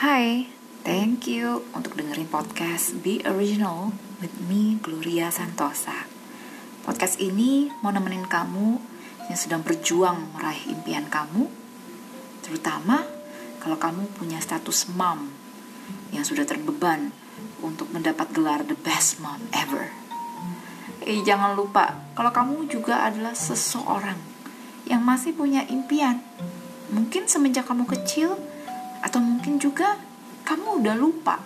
Hai, thank you untuk dengerin podcast Be Original with me, Gloria Santosa. Podcast ini mau nemenin kamu yang sedang berjuang meraih impian kamu, terutama kalau kamu punya status mom yang sudah terbeban untuk mendapat gelar the best mom ever. Eh, jangan lupa kalau kamu juga adalah seseorang yang masih punya impian. Mungkin semenjak kamu kecil, atau mungkin juga kamu udah lupa.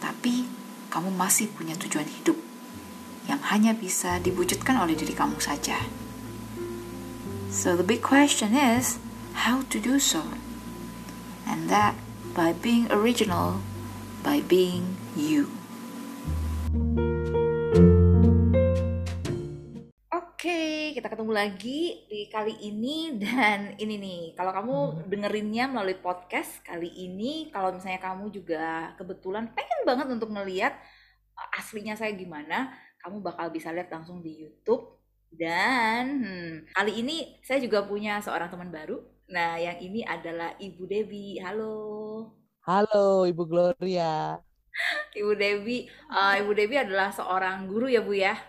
Tapi kamu masih punya tujuan hidup yang hanya bisa diwujudkan oleh diri kamu saja. So the big question is how to do so. And that by being original, by being you. Lagi di kali ini dan ini nih. Kalau kamu hmm. dengerinnya melalui podcast kali ini kalau misalnya kamu juga kebetulan pengen banget untuk ngeliat eh, aslinya saya gimana kamu bakal bisa lihat langsung di YouTube. Dan hmm, kali ini saya juga punya seorang teman baru. Nah yang ini adalah Ibu Devi. Halo. Halo Ibu Gloria. Ibu Devi. Uh, Ibu Devi adalah seorang guru ya Bu ya?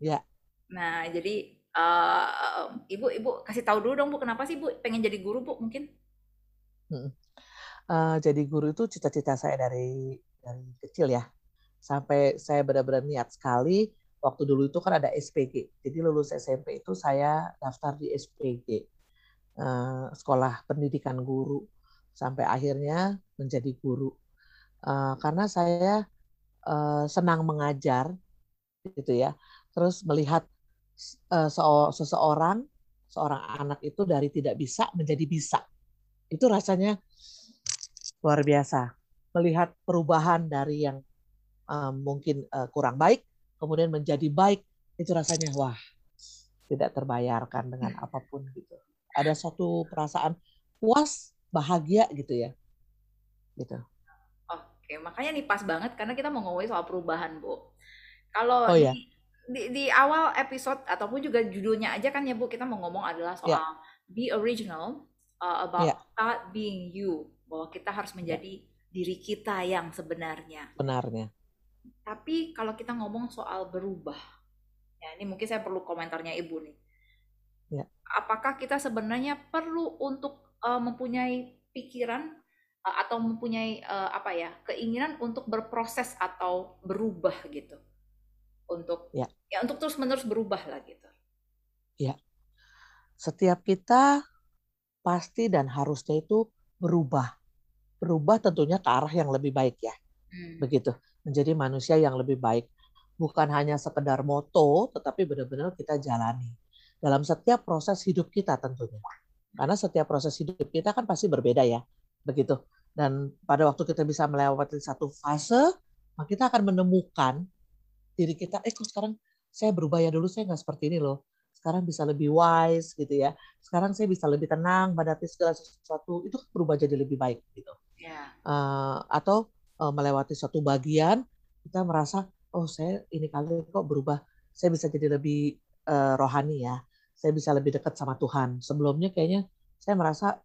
Ya. Nah, jadi uh, ibu ibu kasih tahu dulu dong bu kenapa sih bu pengen jadi guru bu mungkin? Uh, jadi guru itu cita-cita saya dari dari kecil ya. Sampai saya benar-benar niat sekali waktu dulu itu kan ada SPG jadi lulus SMP itu saya daftar di SPG uh, sekolah pendidikan guru. Sampai akhirnya menjadi guru. Uh, karena saya uh, senang mengajar gitu ya. Terus melihat uh, seseorang, seorang anak itu dari tidak bisa menjadi bisa. Itu rasanya luar biasa. Melihat perubahan dari yang um, mungkin uh, kurang baik, kemudian menjadi baik, itu rasanya wah tidak terbayarkan dengan apa pun gitu. Ada suatu perasaan puas, bahagia gitu ya. Gitu. Oke, makanya nih pas banget karena kita mau ngomongin soal perubahan, Bu. Kalau oh, iya di, di awal episode ataupun juga judulnya aja kan ya Bu kita mau ngomong adalah soal yeah. be original uh, about yeah. start being you bahwa kita harus ya. menjadi yeah. diri kita yang sebenarnya. Benarnya. Tapi kalau kita ngomong soal berubah, ya ini mungkin saya perlu komentarnya Ibu nih. Yeah. Apakah kita sebenarnya perlu untuk uh, mempunyai pikiran uh, atau mempunyai uh, apa ya keinginan untuk berproses atau berubah gitu? Untuk ya, ya untuk terus menerus berubah lah gitu. Ya, setiap kita pasti dan harusnya itu berubah, berubah tentunya ke arah yang lebih baik ya, hmm. begitu. Menjadi manusia yang lebih baik, bukan hanya sekedar moto, tetapi benar-benar kita jalani. Dalam setiap proses hidup kita tentunya, karena setiap proses hidup kita kan pasti berbeda ya, begitu. Dan pada waktu kita bisa melewati satu fase, maka kita akan menemukan diri kita, eh kok sekarang saya berubah ya dulu saya nggak seperti ini loh. Sekarang bisa lebih wise gitu ya. Sekarang saya bisa lebih tenang menghadapi segala sesuatu itu berubah jadi lebih baik gitu. Yeah. Ya. Uh, atau uh, melewati suatu bagian kita merasa oh saya ini kali kok berubah. Saya bisa jadi lebih uh, rohani ya. Saya bisa lebih dekat sama Tuhan. Sebelumnya kayaknya saya merasa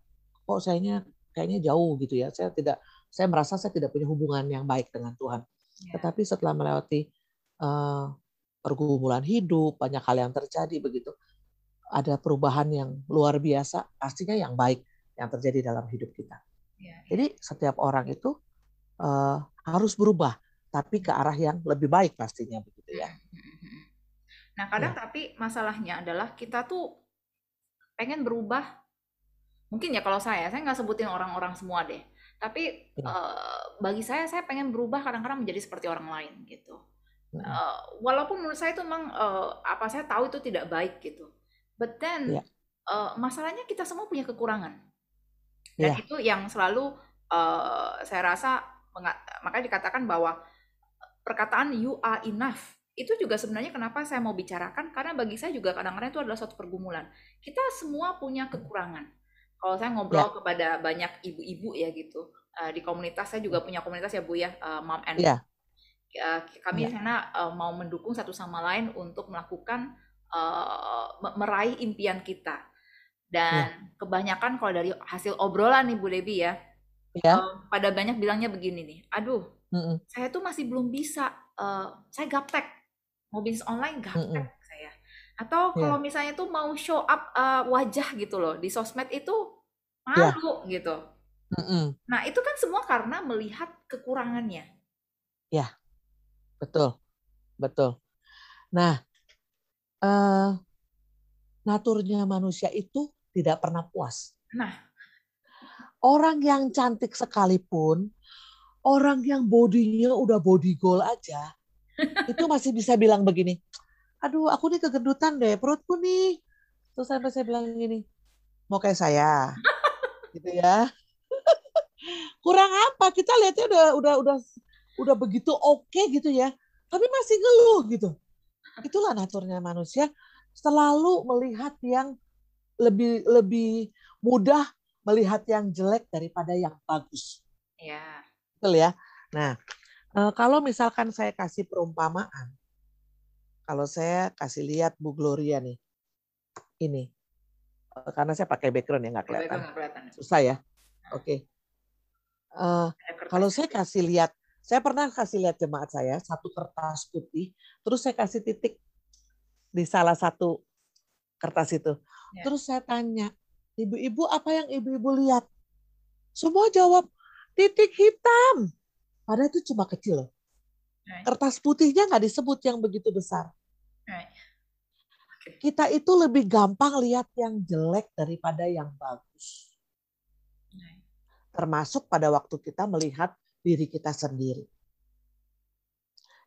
kok sayanya kayaknya jauh gitu ya. Saya tidak saya merasa saya tidak punya hubungan yang baik dengan Tuhan. Yeah. Tetapi setelah melewati uh, pergumulan hidup, banyak hal yang terjadi begitu. Ada perubahan yang luar biasa, pastinya yang baik yang terjadi dalam hidup kita. Ya, ya. Jadi setiap orang itu uh, harus berubah, tapi ke arah yang lebih baik pastinya begitu ya. Nah kadang ya. tapi masalahnya adalah kita tuh pengen berubah. Mungkin ya kalau saya, saya nggak sebutin orang-orang semua deh. Tapi ya. uh, bagi saya, saya pengen berubah kadang-kadang menjadi seperti orang lain gitu uh, walaupun menurut saya itu memang uh, apa saya tahu itu tidak baik gitu. But then yeah. uh, masalahnya kita semua punya kekurangan. Dan yeah. itu yang selalu uh, saya rasa makanya dikatakan bahwa perkataan you are enough itu juga sebenarnya kenapa saya mau bicarakan karena bagi saya juga kadang-kadang itu adalah suatu pergumulan. Kita semua punya kekurangan. Kalau saya ngobrol yeah. kepada banyak ibu-ibu ya gitu uh, di komunitas saya juga punya komunitas ya bu ya uh, mom and yeah kami di iya. sana uh, mau mendukung satu sama lain untuk melakukan uh, meraih impian kita. Dan ya. kebanyakan kalau dari hasil obrolan nih Bu Debi ya, Ya. uh, pada banyak bilangnya begini nih, aduh, Mm-mm. saya tuh masih belum bisa, uh, saya gaptek, mau bisnis online gaptek Mm-mm. saya. Atau Ya. kalau misalnya tuh mau show up uh, wajah gitu loh di sosmed itu Ya. malu gitu. Mm-mm. Nah itu kan semua karena melihat kekurangannya. Ya, betul, betul. Nah, eh, naturnya manusia itu tidak pernah puas. Nah, Orang yang cantik sekalipun, orang yang bodinya udah body goal aja, itu masih bisa bilang begini, aduh aku nih kegendutan deh, perutku nih. Terus sampai saya bilang gini, mau kayak saya, gitu ya. Kurang apa? Kita lihatnya udah udah udah udah begitu oke gitu ya, tapi masih ngeluh gitu. Itulah naturnya manusia selalu melihat yang lebih lebih mudah melihat yang jelek daripada yang bagus. ya, Betul ya? Nah, eh, kalau misalkan saya kasih perumpamaan, kalau saya kasih lihat Bu Gloria nih, ini, Eh, karena saya pakai background ya nggak kelihatan, susah ya. Oke, Eh, Ada kertas. kalau saya kasih lihat, saya pernah kasih lihat jemaat saya satu kertas putih, terus saya kasih titik di salah satu kertas itu. Ya. Terus saya tanya, ibu-ibu apa yang ibu-ibu lihat? Semua jawab titik hitam. Padahal itu cuma kecil loh. Right. Kertas putihnya nggak disebut yang begitu besar. Right. Kita itu lebih gampang lihat yang jelek daripada yang bagus. Right. Termasuk pada waktu kita melihat diri kita sendiri.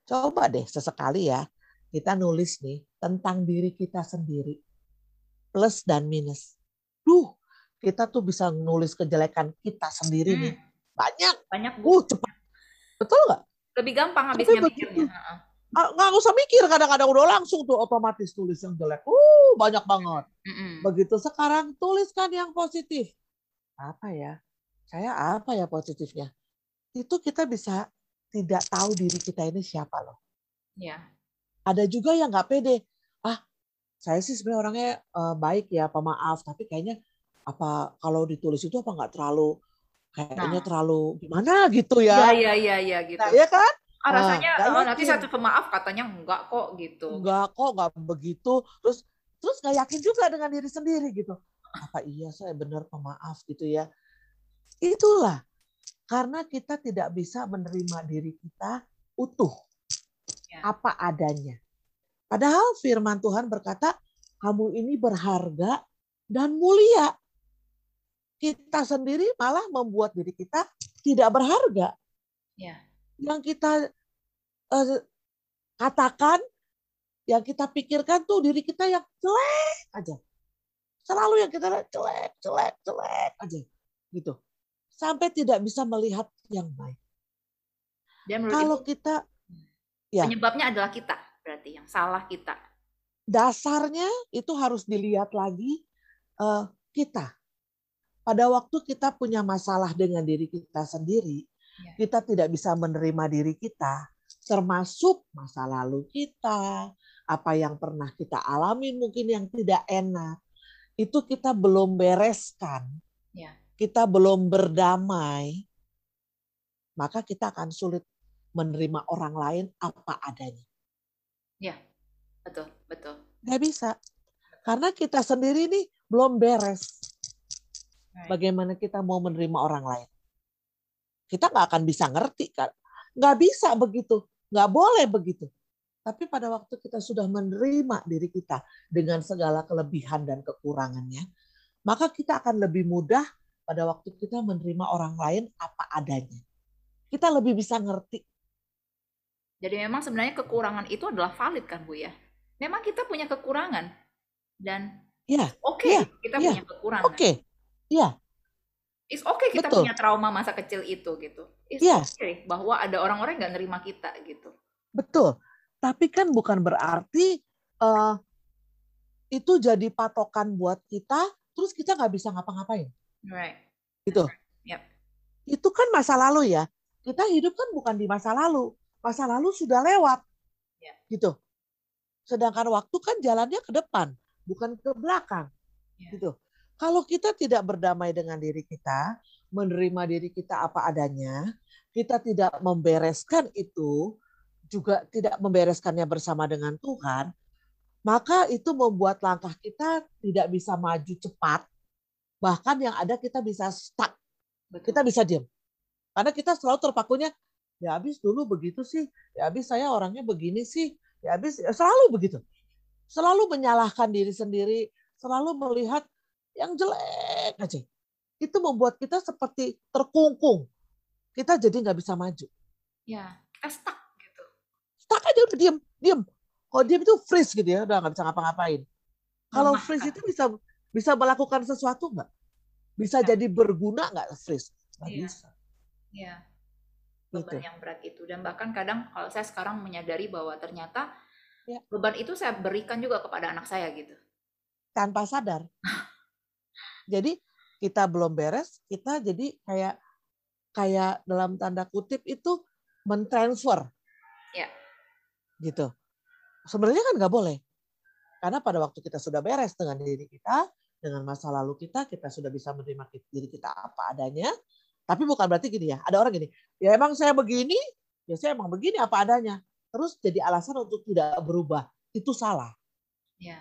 Coba deh sesekali ya, kita nulis nih tentang diri kita sendiri. Plus dan minus. Duh, kita tuh bisa nulis kejelekan kita sendiri nih. Hmm, Banyak. banyak bu, Uh, cepat. Betul nggak? lebih gampang Tapi habisnya begitu. mikirnya. Ah, Nggak usah mikir, kadang-kadang udah langsung tuh otomatis tulis yang jelek. Uh, banyak banget. Mm-mm. Begitu sekarang tuliskan yang positif. Apa ya? Saya apa ya positifnya? Itu kita bisa tidak tahu diri kita ini siapa loh. Ya, Ada juga yang nggak pede. Ah, saya sih sebenarnya orangnya eh, baik ya, pemaaf. Tapi kayaknya apa kalau ditulis itu apa nggak terlalu kayaknya Nah. terlalu gimana gitu ya, ya? ya, ya, ya, gitu. Nah, ya kan? Ah, rasanya nggak oh, nanti satu pemaaf katanya enggak kok gitu. Enggak kok, nggak begitu. Terus terus nggak yakin juga dengan diri sendiri gitu. Apa iya saya benar pemaaf gitu ya? Itulah karena kita tidak bisa menerima diri kita utuh Ya. apa adanya. Padahal firman Tuhan berkata, kamu ini berharga dan mulia. Kita sendiri malah membuat diri kita tidak berharga. Ya. Yang kita eh, katakan, yang kita pikirkan tuh diri kita yang jelek aja. Selalu yang kita jelek, jelek, jelek aja. Gitu. Sampai tidak bisa melihat yang baik. Dan Kalau ibu, kita ya. penyebabnya adalah kita, berarti yang salah kita. dasarnya itu harus dilihat lagi eh, kita. Pada waktu kita punya masalah dengan diri kita sendiri, Ya. kita tidak bisa menerima diri kita, termasuk masa lalu kita, apa yang pernah kita alami mungkin yang tidak enak, itu kita belum bereskan, Ya. Kita belum berdamai, maka kita akan sulit menerima orang lain apa adanya. Betul, betul. Nggak bisa. Karena kita sendiri nih belum beres. Bagaimana kita mau menerima orang lain. Kita nggak akan bisa ngerti kan. Nggak bisa begitu. Nggak boleh begitu. Tapi pada waktu kita sudah menerima diri kita dengan segala kelebihan dan kekurangannya, maka kita akan lebih mudah pada waktu kita menerima orang lain apa adanya. Kita lebih bisa ngerti. Jadi memang sebenarnya kekurangan itu adalah valid kan Bu ya? Memang kita punya kekurangan dan Ya, oke iya, kita iya. punya kekurangan. Oke, ya, It's okay kita Betul. punya trauma masa kecil itu gitu. It's Iya. okay bahwa ada orang-orang yang nggak nerima kita gitu. Betul. Tapi kan bukan berarti eh, itu jadi patokan buat kita, terus kita nggak bisa ngapa-ngapain. Right. Gitu. Yep. Itu kan masa lalu ya. Kita hidup kan bukan di masa lalu. Masa lalu sudah lewat. Ya. Gitu. Sedangkan waktu kan jalannya ke depan, bukan ke belakang. Ya. Gitu. Kalau kita tidak berdamai dengan diri kita, menerima diri kita apa adanya, kita tidak membereskan itu, juga tidak membereskannya bersama dengan Tuhan, maka itu membuat langkah kita tidak bisa maju cepat. Bahkan yang ada kita bisa stuck. Kita bisa diam. Karena kita selalu terpakunya, ya habis dulu begitu sih, ya habis saya orangnya begini sih, ya habis ya selalu begitu. Selalu menyalahkan diri sendiri, selalu melihat yang jelek aja. Itu membuat kita seperti terkungkung. Kita jadi nggak bisa maju. Ya, kita stuck gitu. Stuck aja udah diem, diem. Kalau diem itu freeze gitu ya, udah nggak bisa ngapa-ngapain. Kalau freeze itu bisa bisa melakukan sesuatu nggak? Bisa ya. jadi berguna nggak freeze? Nggak ya. bisa. Iya. Beban gitu. yang berat itu dan bahkan kadang kalau saya sekarang menyadari bahwa ternyata ya. beban itu saya berikan juga kepada anak saya gitu. Tanpa sadar. jadi kita belum beres, kita jadi kayak kayak dalam tanda kutip itu mentransfer. Ya. Gitu. Sebenarnya kan nggak boleh. Karena pada waktu kita sudah beres dengan diri kita, dengan masa lalu kita, kita sudah bisa menerima diri kita apa adanya. Tapi bukan berarti gini ya, ada orang gini, ya emang saya begini, ya saya emang begini apa adanya. Terus jadi alasan untuk tidak berubah. Itu salah. Ya.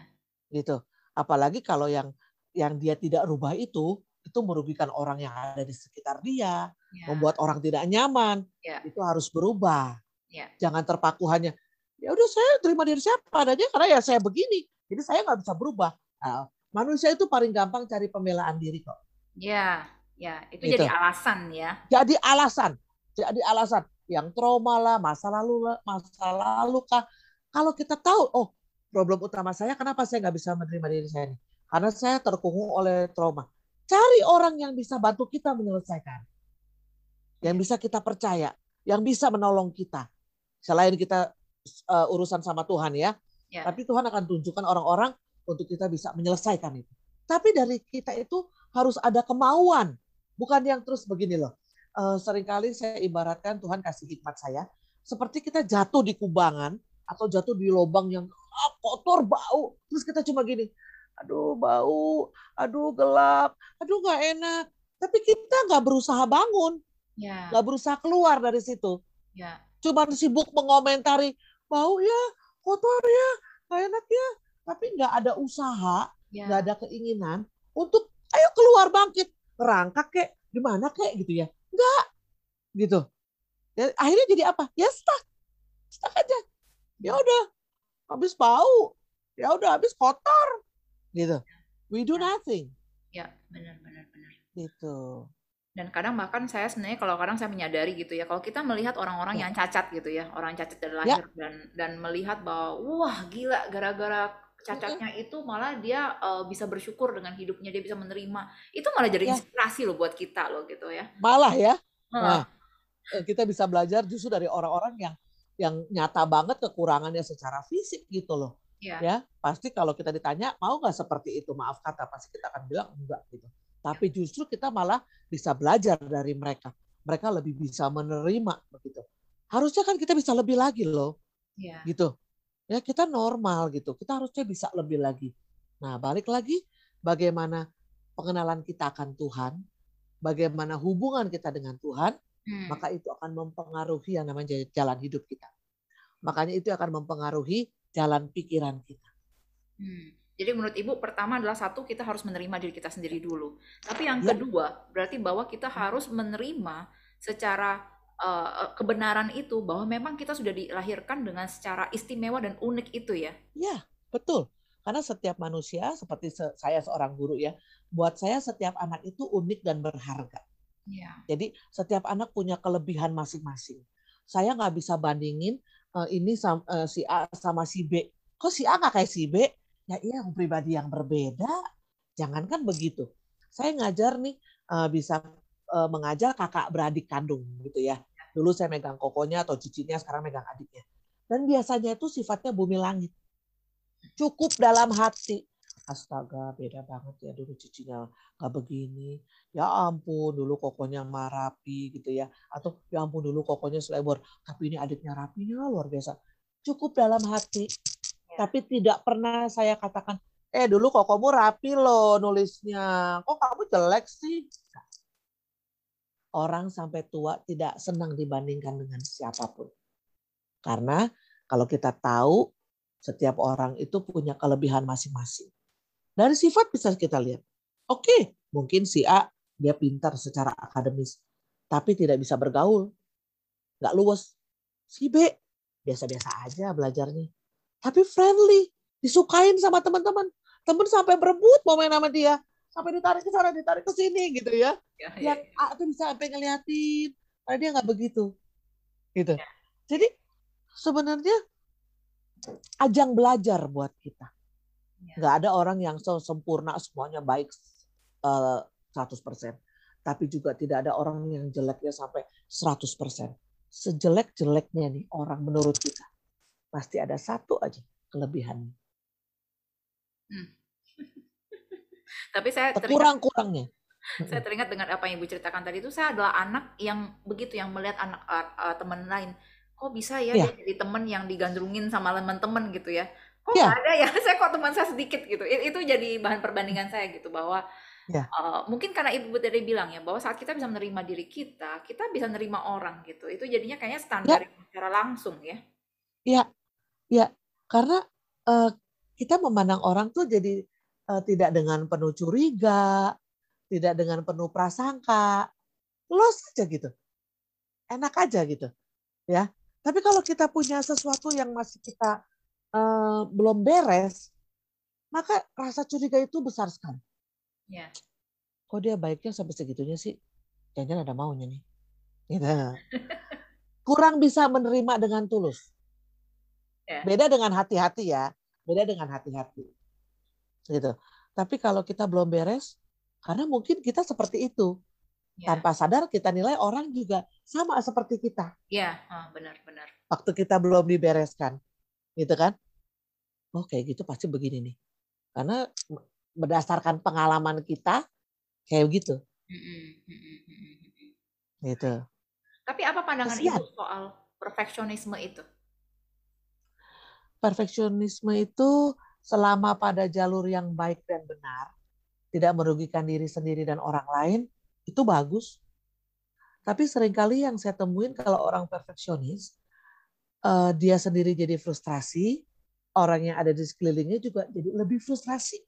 Gitu. Apalagi kalau yang yang dia tidak rubah itu, itu merugikan orang yang ada di sekitar dia, ya. membuat orang tidak nyaman. Ya. Itu harus berubah. Ya. Jangan terpaku hanya, ya udah saya terima diri saya adanya karena ya saya begini. Jadi saya nggak bisa berubah. Nah, manusia itu paling gampang cari pembelaan diri kok. Ya, ya itu gitu. jadi alasan ya. Jadi alasan, jadi alasan yang trauma lah, masa lalu lah, masa lalu kah. Kalau kita tahu, oh problem utama saya kenapa saya nggak bisa menerima diri saya ini? Karena saya terkungkung oleh trauma. Cari orang yang bisa bantu kita menyelesaikan. Yang bisa kita percaya, yang bisa menolong kita. Selain kita uh, urusan sama Tuhan ya, ya. Tapi Tuhan akan tunjukkan orang-orang untuk kita bisa menyelesaikan itu. Tapi dari kita itu harus ada kemauan, bukan yang terus begini loh. Uh, sering kali saya ibaratkan Tuhan kasih hikmat saya, seperti kita jatuh di kubangan atau jatuh di lubang yang ah, kotor bau, terus kita cuma gini, aduh bau, aduh gelap, aduh nggak enak. Tapi kita nggak berusaha bangun, ya. nggak berusaha keluar dari situ. Ya. Cuma sibuk mengomentari bau ya, kotor ya, nggak enak ya. Tapi nggak ada usaha, ya. nggak ada keinginan untuk ayo keluar bangkit, merangkak kek, gimana kek gitu ya. Nggak, gitu. Ya, akhirnya jadi apa? Ya stuck, stuck aja. Ya udah, habis bau, ya udah habis kotor, gitu. We do nothing. Ya, benar benar benar. Gitu. Dan kadang bahkan saya sebenarnya kalau kadang saya menyadari gitu ya, kalau kita melihat orang-orang ya. yang cacat gitu ya, orang cacat dari ya. lahir ya. dan dan melihat bahwa wah gila gara-gara cacatnya itu malah dia uh, bisa bersyukur dengan hidupnya, dia bisa menerima. Itu malah jadi ya. inspirasi loh buat kita loh gitu ya. Malah ya. Nah, eh, kita bisa belajar justru dari orang-orang yang yang nyata banget kekurangannya secara fisik gitu loh ya. ya pasti kalau kita ditanya mau nggak seperti itu maaf kata pasti kita akan bilang enggak gitu tapi justru kita malah bisa belajar dari mereka mereka lebih bisa menerima begitu harusnya kan kita bisa lebih lagi loh ya. gitu ya kita normal gitu kita harusnya bisa lebih lagi nah balik lagi bagaimana pengenalan kita akan Tuhan bagaimana hubungan kita dengan Tuhan hmm. maka itu akan mempengaruhi yang namanya jalan hidup kita makanya itu akan mempengaruhi jalan pikiran kita. Hmm. Jadi menurut Ibu pertama adalah satu kita harus menerima diri kita sendiri dulu. Tapi yang ya. kedua berarti bahwa kita harus menerima secara uh, kebenaran itu bahwa memang kita sudah dilahirkan dengan secara istimewa dan unik itu ya. Ya, betul. Karena setiap manusia seperti se saya seorang guru ya, buat saya setiap anak itu unik dan berharga. Ya. Jadi setiap anak punya kelebihan masing-masing. Saya nggak bisa bandingin uh, ini sama, uh, si A sama si B. Kok si A nggak kayak si B? Ya iya pribadi yang berbeda. Jangankan begitu. Saya ngajar nih uh, bisa uh, mengajar kakak beradik kandung gitu ya. Dulu saya megang kokonya atau cicinya, sekarang megang adiknya. Dan biasanya itu sifatnya bumi langit. Cukup dalam hati astaga beda banget ya dulu cicinya nggak begini ya ampun dulu kokonya marapi gitu ya atau ya ampun dulu kokonya selebor tapi ini adiknya rapinya luar biasa cukup dalam hati. Tapi tidak pernah saya katakan eh dulu kokomu rapi loh nulisnya kok kamu jelek sih orang sampai tua tidak senang dibandingkan dengan siapa pun. Karena kalau kita tahu setiap orang itu punya kelebihan masing-masing. Dari sifat bisa kita lihat. Oke, mungkin si A dia pintar secara akademis, tapi tidak bisa bergaul. Nggak luwes. Si B biasa-biasa aja belajarnya. Tapi friendly, disukain sama teman-teman. Temen sampai berebut mau main sama dia sampai ditarik ke sana ditarik ke sini gitu ya, ya, ya yang ya. A tuh bisa sampai ngeliatin karena dia nggak begitu gitu ya. jadi sebenarnya ajang belajar buat kita ya. nggak ada orang yang sempurna semuanya baik uh, eh, 100% tapi juga tidak ada orang yang jeleknya sampai 100%. Sejelek-jeleknya nih orang menurut kita pasti ada satu aja kelebihannya. Hmm. Tapi saya kurang-kurangnya. Saya teringat dengan apa yang Ibu ceritakan tadi itu saya adalah anak yang begitu yang melihat anak uh, uh, teman lain. Kok bisa ya dia jadi teman yang digandrungin sama teman-teman gitu ya? Kok yeah. ada ya? Saya kok teman saya sedikit gitu. Itu jadi bahan perbandingan saya gitu bahwa yeah. uh, mungkin karena Ibu tadi bilang ya bahwa saat kita bisa menerima diri kita, kita bisa menerima orang gitu. Itu jadinya kayaknya standar yeah. secara langsung ya. Iya. Iya, karena uh, kita memandang orang tuh jadi uh, tidak dengan penuh curiga, tidak dengan penuh prasangka, los aja gitu, enak aja gitu, ya. Tapi kalau kita punya sesuatu yang masih kita uh, belum beres, maka rasa curiga itu besar sekali. Ya. Kok dia baiknya sampai segitunya sih? Jangan ada maunya nih. Gitu. Kurang bisa menerima dengan tulus. Ya. Beda dengan hati-hati ya. Beda dengan hati-hati gitu. Tapi kalau kita belum beres, karena mungkin kita seperti itu. Ya. Tanpa sadar kita nilai orang juga sama seperti kita. Iya, benar-benar. Waktu kita belum dibereskan. Gitu kan? Oh kayak gitu pasti begini nih. Karena berdasarkan pengalaman kita, kayak gitu. Gitu. Tapi apa pandangan Kesian. Ibu soal perfeksionisme itu? Perfeksionisme itu selama pada jalur yang baik dan benar, tidak merugikan diri sendiri dan orang lain, itu bagus. Tapi sering kali yang saya temuin kalau orang perfeksionis, uh, dia sendiri jadi frustrasi, orang yang ada di sekelilingnya juga jadi lebih frustrasi.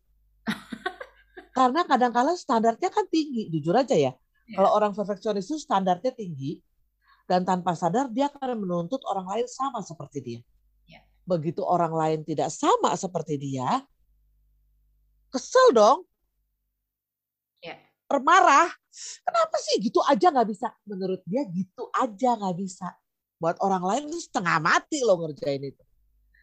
Karena kadang-kala standarnya kan tinggi, jujur aja ya. ya. Kalau orang perfeksionis itu standarnya tinggi, dan tanpa sadar dia akan menuntut orang lain sama seperti dia begitu orang lain tidak sama seperti dia, kesel dong. Ya. Permarah. Kenapa sih gitu aja nggak bisa? Menurut dia gitu aja nggak bisa. Buat orang lain itu setengah mati loh ngerjain itu.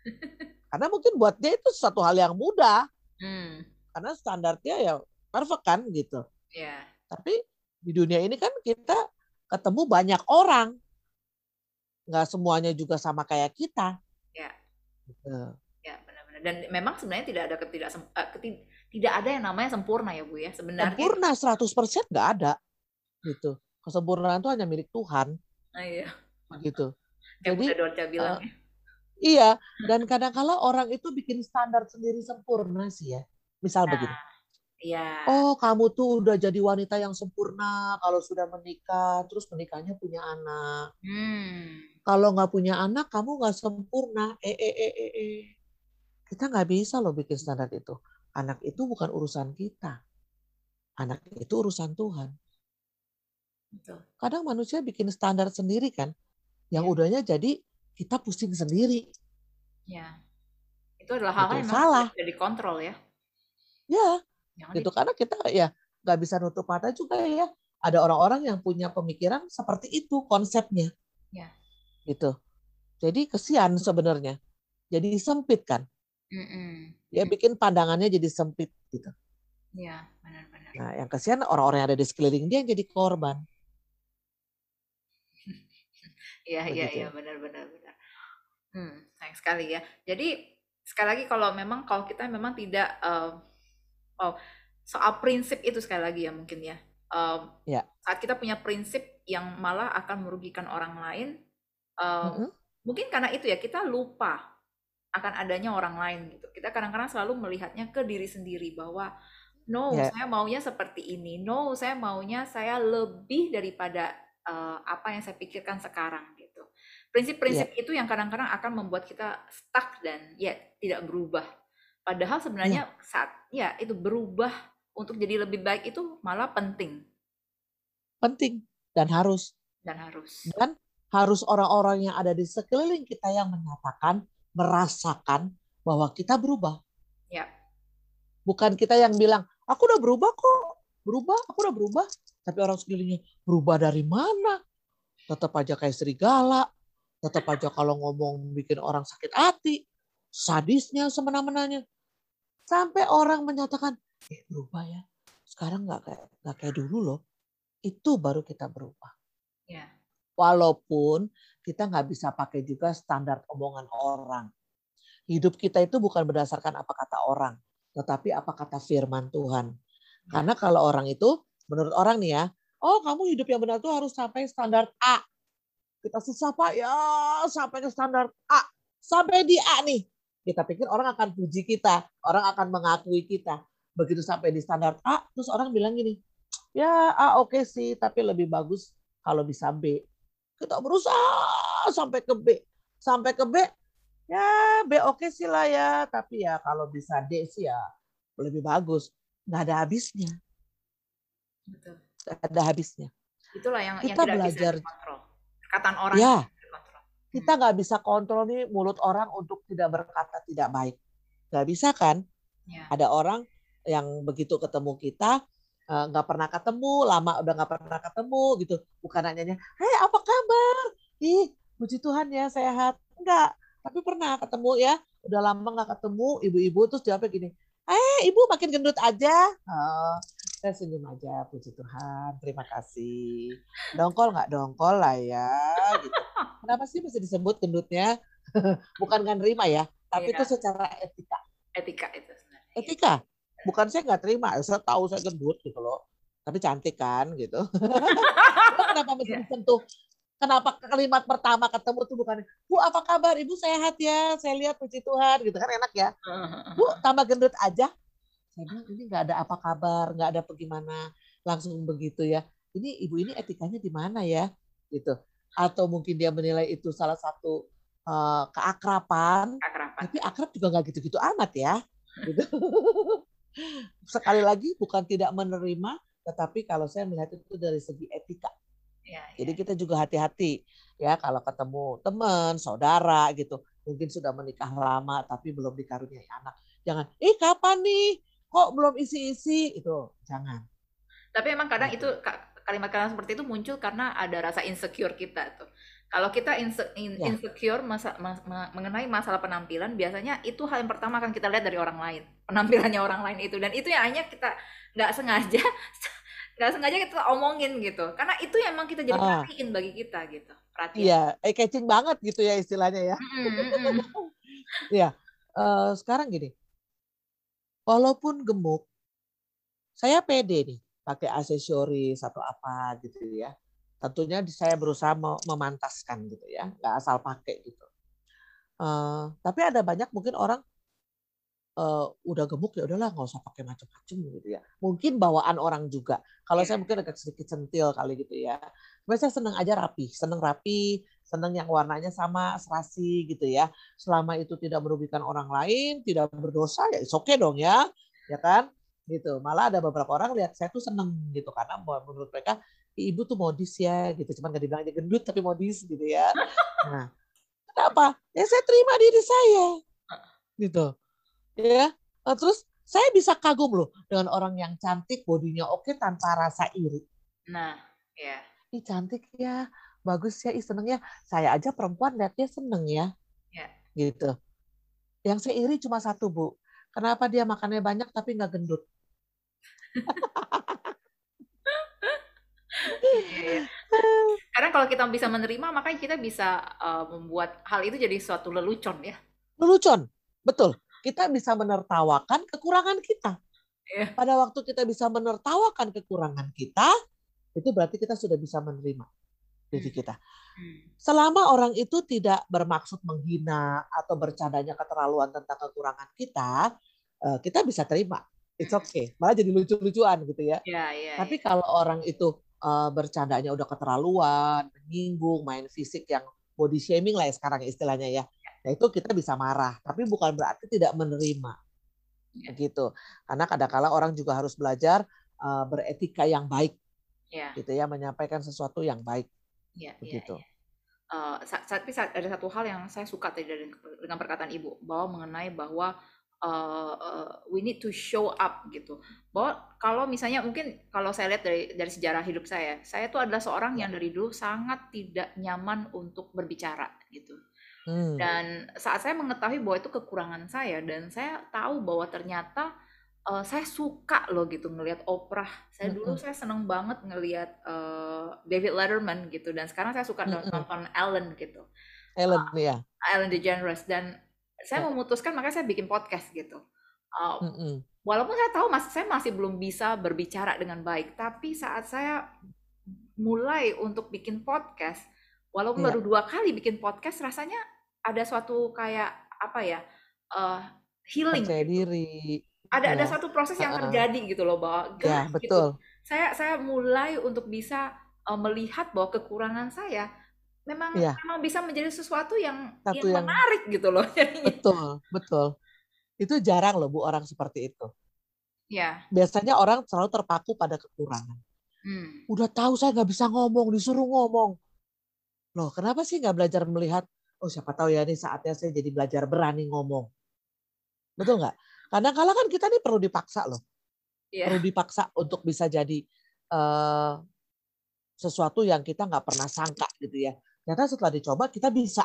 Karena mungkin buat dia itu satu hal yang mudah. Hmm. Karena standarnya ya perfect kan gitu. Ya. Tapi di dunia ini kan kita ketemu banyak orang. Nggak semuanya juga sama kayak kita. Gitu. Ya, benar-benar. Dan memang sebenarnya tidak ada ketidak uh, ketid, tidak ada yang namanya sempurna ya, Bu ya. Sebenarnya sempurna 100% nggak ada. Gitu. Kesempurnaan itu hanya milik Tuhan. Oh, iya. Gitu. Yang Jadi Dorca bilang uh, ya. Iya, dan kadang-kala orang itu bikin standar sendiri sempurna sih ya. Misal nah, begini. Iya. Oh, kamu tuh udah jadi wanita yang sempurna kalau sudah menikah, terus menikahnya punya anak. Hmm. Kalau nggak punya anak, kamu nggak sempurna. Eh, eh, eh, eh, eh. Kita nggak bisa loh bikin standar itu. Anak itu bukan urusan kita. Anak itu urusan Tuhan. Betul. Kadang manusia bikin standar sendiri kan, yang ya. udahnya jadi kita pusing sendiri. Ya, itu adalah hal yang salah. Jadi kontrol ya. Ya, Jangan gitu karena kita ya nggak bisa nutup mata juga ya. Ada orang-orang yang punya pemikiran seperti itu konsepnya. Ya. gitu. Jadi kesian sebenarnya. Jadi sempit kan? Mm -mm. ya bikin pandangannya jadi sempit gitu. Ya benar-benar. Nah yang kesian orang-orang yang ada di sekeliling dia yang jadi korban. Iya, iya, iya, benar-benar, benar. Hmm, sayang sekali ya. Jadi sekali lagi kalau memang kalau kita memang tidak uh, Oh, soal prinsip itu sekali lagi ya mungkin ya. Um, ya. Saat kita punya prinsip yang malah akan merugikan orang lain, um, mm -hmm. mungkin karena itu ya kita lupa akan adanya orang lain gitu. Kita kadang-kadang selalu melihatnya ke diri sendiri bahwa No, Ya, saya maunya seperti ini. No, saya maunya saya lebih daripada eh, apa yang saya pikirkan sekarang gitu. ya, Prinsip-prinsip itu yang kadang-kadang akan membuat kita stuck dan ya tidak berubah. Padahal ya, sebenarnya saat ya itu berubah untuk jadi lebih baik itu malah penting penting dan harus. dan harus. Dan harus orang-orang yang ada di sekeliling kita yang menyatakan, merasakan bahwa kita berubah. Ya, Bukan kita yang bilang, aku udah berubah kok, berubah, aku udah berubah. Tapi orang sekelilingnya, berubah dari mana? Tetap aja kayak serigala, tetap aja kalau ngomong bikin orang sakit hati, sadisnya semena-menanya. Sampai orang menyatakan, eh berubah ya, sekarang nggak kayak, nggak kayak dulu loh. Itu baru kita berubah. ya, Walaupun kita nggak bisa pakai juga standar omongan orang. Hidup kita itu bukan berdasarkan apa kata orang, tetapi apa kata firman Tuhan. ya, Karena kalau orang itu, menurut orang nih ya, oh kamu hidup yang benar tuh harus sampai standar A. Kita susah Pak, ya sampai ke standar A. Sampai di A nih. Kita pikir orang akan puji kita, orang akan mengakui kita. Begitu sampai di standar A, terus orang bilang gini, ya A oke sih, tapi lebih bagus kalau bisa B. Kita berusaha sampai ke B. Sampai ke B, ya B oke sih lah ya, tapi ya kalau bisa D sih ya lebih bagus. Nggak ada habisnya, betul. nggak ada habisnya. Itulah yang yang Kita bisa belajar, dikontrol. Perkataan orang ya yang. Kita Hmm, nggak bisa kontrol nih mulut orang untuk tidak berkata tidak baik. Nggak bisa kan? ya, Ada orang yang begitu ketemu kita eh, nggak pernah ketemu, lama udah nggak pernah ketemu gitu. Bukan nanyanya, hei apa kabar? Ih, puji Tuhan ya sehat. Enggak, tapi pernah ketemu ya. Udah lama nggak ketemu, ibu-ibu terus jawabnya gini, eh ibu makin gendut aja. Oh, saya senyum aja, puji Tuhan, terima kasih. Dongkol nggak dongkol lah ya, gitu. Kenapa sih mesti disebut gendutnya? Bukan nggak nerima ya, tapi itu Iya, secara etika. etika itu sebenarnya. Iya. Etika, bukan saya nggak terima, saya tahu saya gendut gitu loh. Tapi cantik kan gitu. Kenapa mesti Iya. disentuh? Kenapa kalimat pertama ketemu tuh bukan, Bu apa kabar? Ibu sehat ya, saya lihat puji Tuhan gitu kan enak ya. Bu tambah gendut aja. Saya bilang ini nggak ada apa kabar, nggak ada bagaimana, langsung begitu ya. Ini ibu ini etikanya di mana ya, gitu. Atau mungkin dia menilai itu salah satu eh, keakraban, Akraban. tapi akrab juga nggak gitu-gitu amat ya. Gitu. Sekali lagi bukan tidak menerima, tetapi kalau saya melihat itu dari segi etika. Ya, Jadi ya. kita juga hati-hati ya kalau ketemu teman, saudara gitu, mungkin sudah menikah lama tapi belum dikaruniai anak. Jangan, "Eh kapan nih? Kok belum isi-isi?" Itu jangan. Tapi emang kadang itu Gitu. ka- kalimat-kalimat seperti itu muncul karena ada rasa insecure kita tuh. Kalau kita inse- in- Ya, insecure masa- ma- ma- mengenai masalah penampilan, biasanya itu hal yang pertama akan kita lihat dari orang lain, penampilannya orang lain itu, dan itu yang hanya kita nggak sengaja, nggak sengaja kita omongin gitu, karena itu yang emang kita jadi ah, perhatiin bagi kita gitu, perhatian. iya, eh catching banget gitu ya istilahnya ya. Mm-mm, mm-mm. Iya, eh, sekarang gini, walaupun gemuk, saya pede nih pakai aksesoris atau apa gitu ya. Tentunya saya berusaha me- memantaskan gitu ya, nggak asal pakai gitu. Eh, tapi ada banyak mungkin orang eh, udah gemuk ya udahlah nggak usah pakai macam-macam gitu ya. Mungkin bawaan orang juga. Kalau Iya, saya mungkin agak sedikit centil kali gitu ya. Cuma saya seneng aja rapi, seneng rapi, seneng yang warnanya sama, serasi gitu ya. Selama itu tidak merugikan orang lain, tidak berdosa ya oke okay dong ya, ya kan? Gitu. Malah ada beberapa orang lihat saya tuh seneng gitu karena menurut mereka ibu tuh modis ya gitu. Cuman gak dibilang aja gendut tapi modis gitu ya. Nah, kenapa? Ya saya terima diri saya gitu ya Eh, terus saya bisa kagum loh dengan orang yang cantik bodinya oke tanpa rasa iri Nah, ya. ih cantik ya bagus ya ih seneng ya saya aja perempuan liatnya seneng ya Ya. gitu yang saya iri cuma satu bu kenapa dia makannya banyak tapi nggak gendut. Karena kalau kita bisa menerima, makanya kita bisa uh, membuat hal itu jadi suatu lelucon ya. lelucon betul kita bisa menertawakan kekurangan kita Iya. pada waktu kita bisa menertawakan kekurangan kita itu berarti kita sudah bisa menerima diri Hmm, kita hmm. selama orang itu tidak bermaksud menghina atau bercandanya keterlaluan tentang kekurangan kita, eh, kita bisa terima. it's okay. Malah jadi lucu-lucuan gitu ya. Ya, ya, Tapi ya. kalau orang itu uh, bercandanya udah keterlaluan, menyinggung, main fisik yang body shaming lah ya sekarang istilahnya ya. Nah itu kita bisa marah, tapi bukan berarti tidak menerima. Ya. Begitu. Karena kadang-kala orang juga harus belajar uh, beretika yang baik Ya, gitu ya, menyampaikan sesuatu yang baik ya, ya, begitu. ya. Uh, sa- tapi ada satu hal yang saya suka tadi dari- dengan perkataan ibu bahwa mengenai bahwa uh, uh, we need to show up gitu bahwa kalau misalnya mungkin kalau saya lihat dari dari sejarah hidup saya saya tuh adalah seorang Ya. yang dari dulu sangat tidak nyaman untuk berbicara gitu Hmm. dan saat saya mengetahui bahwa itu kekurangan saya dan saya tahu bahwa ternyata uh, saya suka loh gitu ngelihat Oprah saya dulu saya seneng banget ngelihat uh, David Letterman gitu dan sekarang saya suka Mm-mm. nonton Ellen gitu Ellen ya. Ellen DeGeneres dan saya Ya. memutuskan makanya saya bikin podcast gitu Uh, walaupun saya tahu mas saya masih belum bisa berbicara dengan baik tapi saat saya mulai untuk bikin podcast walaupun Iya. baru dua kali bikin podcast rasanya ada suatu kayak apa ya uh, healing Percaya gitu. diri. Ada ada Ya. satu proses yang terjadi gitu loh bahwa Ya gitu betul. saya saya mulai untuk bisa uh, melihat bahwa kekurangan saya memang Iya. memang bisa menjadi sesuatu yang Satu yang yang menarik gitu loh jadinya betul betul. Itu jarang loh bu orang seperti itu. ya Biasanya orang selalu terpaku pada kekurangan. hmm. Udah tahu saya nggak bisa ngomong, disuruh ngomong. Loh, kenapa sih nggak belajar melihat? Oh, siapa tahu ya ini saatnya saya jadi belajar berani ngomong. Betul nggak? Kadang-kala kan kita nih perlu dipaksa loh, ya perlu dipaksa untuk bisa jadi eh, sesuatu yang kita nggak pernah sangka gitu ya. Ternyata setelah dicoba kita bisa,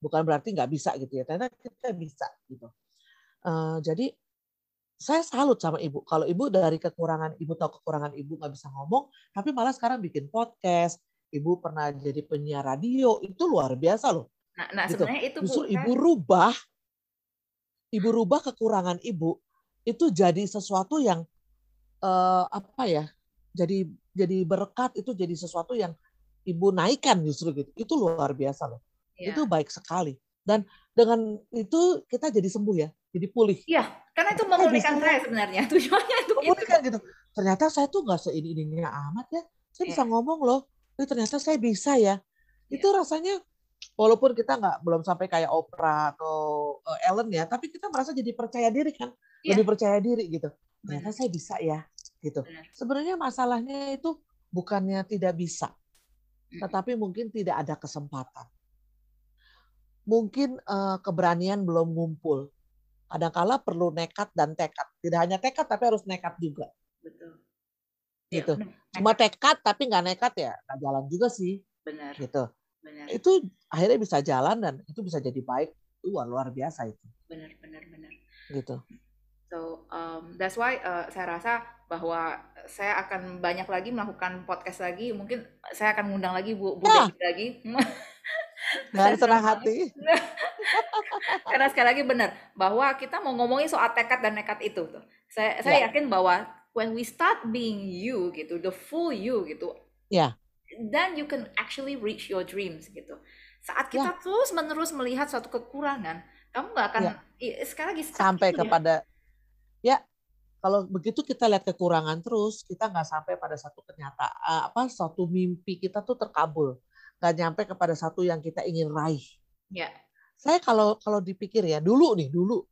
bukan berarti nggak bisa gitu ya. Ternyata kita bisa gitu. Eh, jadi saya salut sama ibu. Kalau ibu dari kekurangan ibu tahu kekurangan ibu nggak bisa ngomong, tapi malah sekarang bikin podcast. Ibu pernah jadi penyiar radio, itu luar biasa loh. Nah, nah Gitu. sebenarnya itu Justru saya ibu rubah, ibu rubah kekurangan ibu itu jadi sesuatu yang eh, apa ya? Jadi jadi berkat itu jadi sesuatu yang ibu naikkan justru gitu. Itu luar biasa loh. ya. Itu baik sekali. Dan dengan itu kita jadi sembuh ya, jadi pulih. Iya, karena itu memulihkan bisa saya sebenarnya. Tujuannya itu memulihkan gitu. Ternyata saya tuh nggak seini ininya amat ya. Saya bisa Iya. ngomong loh. Eh, ternyata saya bisa ya. Itu rasanya walaupun kita nggak belum sampai kayak Oprah atau eh, Ellen ya, tapi kita merasa jadi percaya diri kan, Iya. lebih percaya diri gitu. Ternyata saya bisa ya, gitu. Benar. Sebenarnya masalahnya itu bukannya tidak bisa, tetapi mungkin tidak ada kesempatan. Mungkin eh, keberanian belum ngumpul. Kadangkala perlu nekat dan tekad. Tidak hanya tekad, tapi harus nekat juga. Betul. Gitu. benar. Cuma tekad tapi nggak nekat ya, nggak jalan juga sih. benar, Gitu. Benar, Itu akhirnya bisa jalan dan itu bisa jadi baik. Itu luar luar biasa itu. benar, benar, benar. Gitu. So um, that's why uh, saya rasa bahwa saya akan banyak lagi melakukan podcast lagi. Mungkin saya akan ngundang lagi Bu, Bu. Devi lagi. Dengan senang hati. Karena sekali lagi benar bahwa kita mau ngomongin soal tekad dan nekat itu tuh. Saya saya Ya. yakin bahwa when we start being you gitu, the full you gitu. Ya. Then you can actually reach your dreams gitu. Saat Ya. kita terus menerus melihat suatu kekurangan, kamu nggak akan Ya. i- sekali lagi Sampai itu ya. kepada ya kalau begitu kita lihat kekurangan terus, kita nggak sampai pada satu kenyataan apa satu mimpi kita tuh terkabul. Nggak nyampe kepada satu yang kita ingin raih. Ya. Saya kalau kalau dipikir ya dulu nih dulu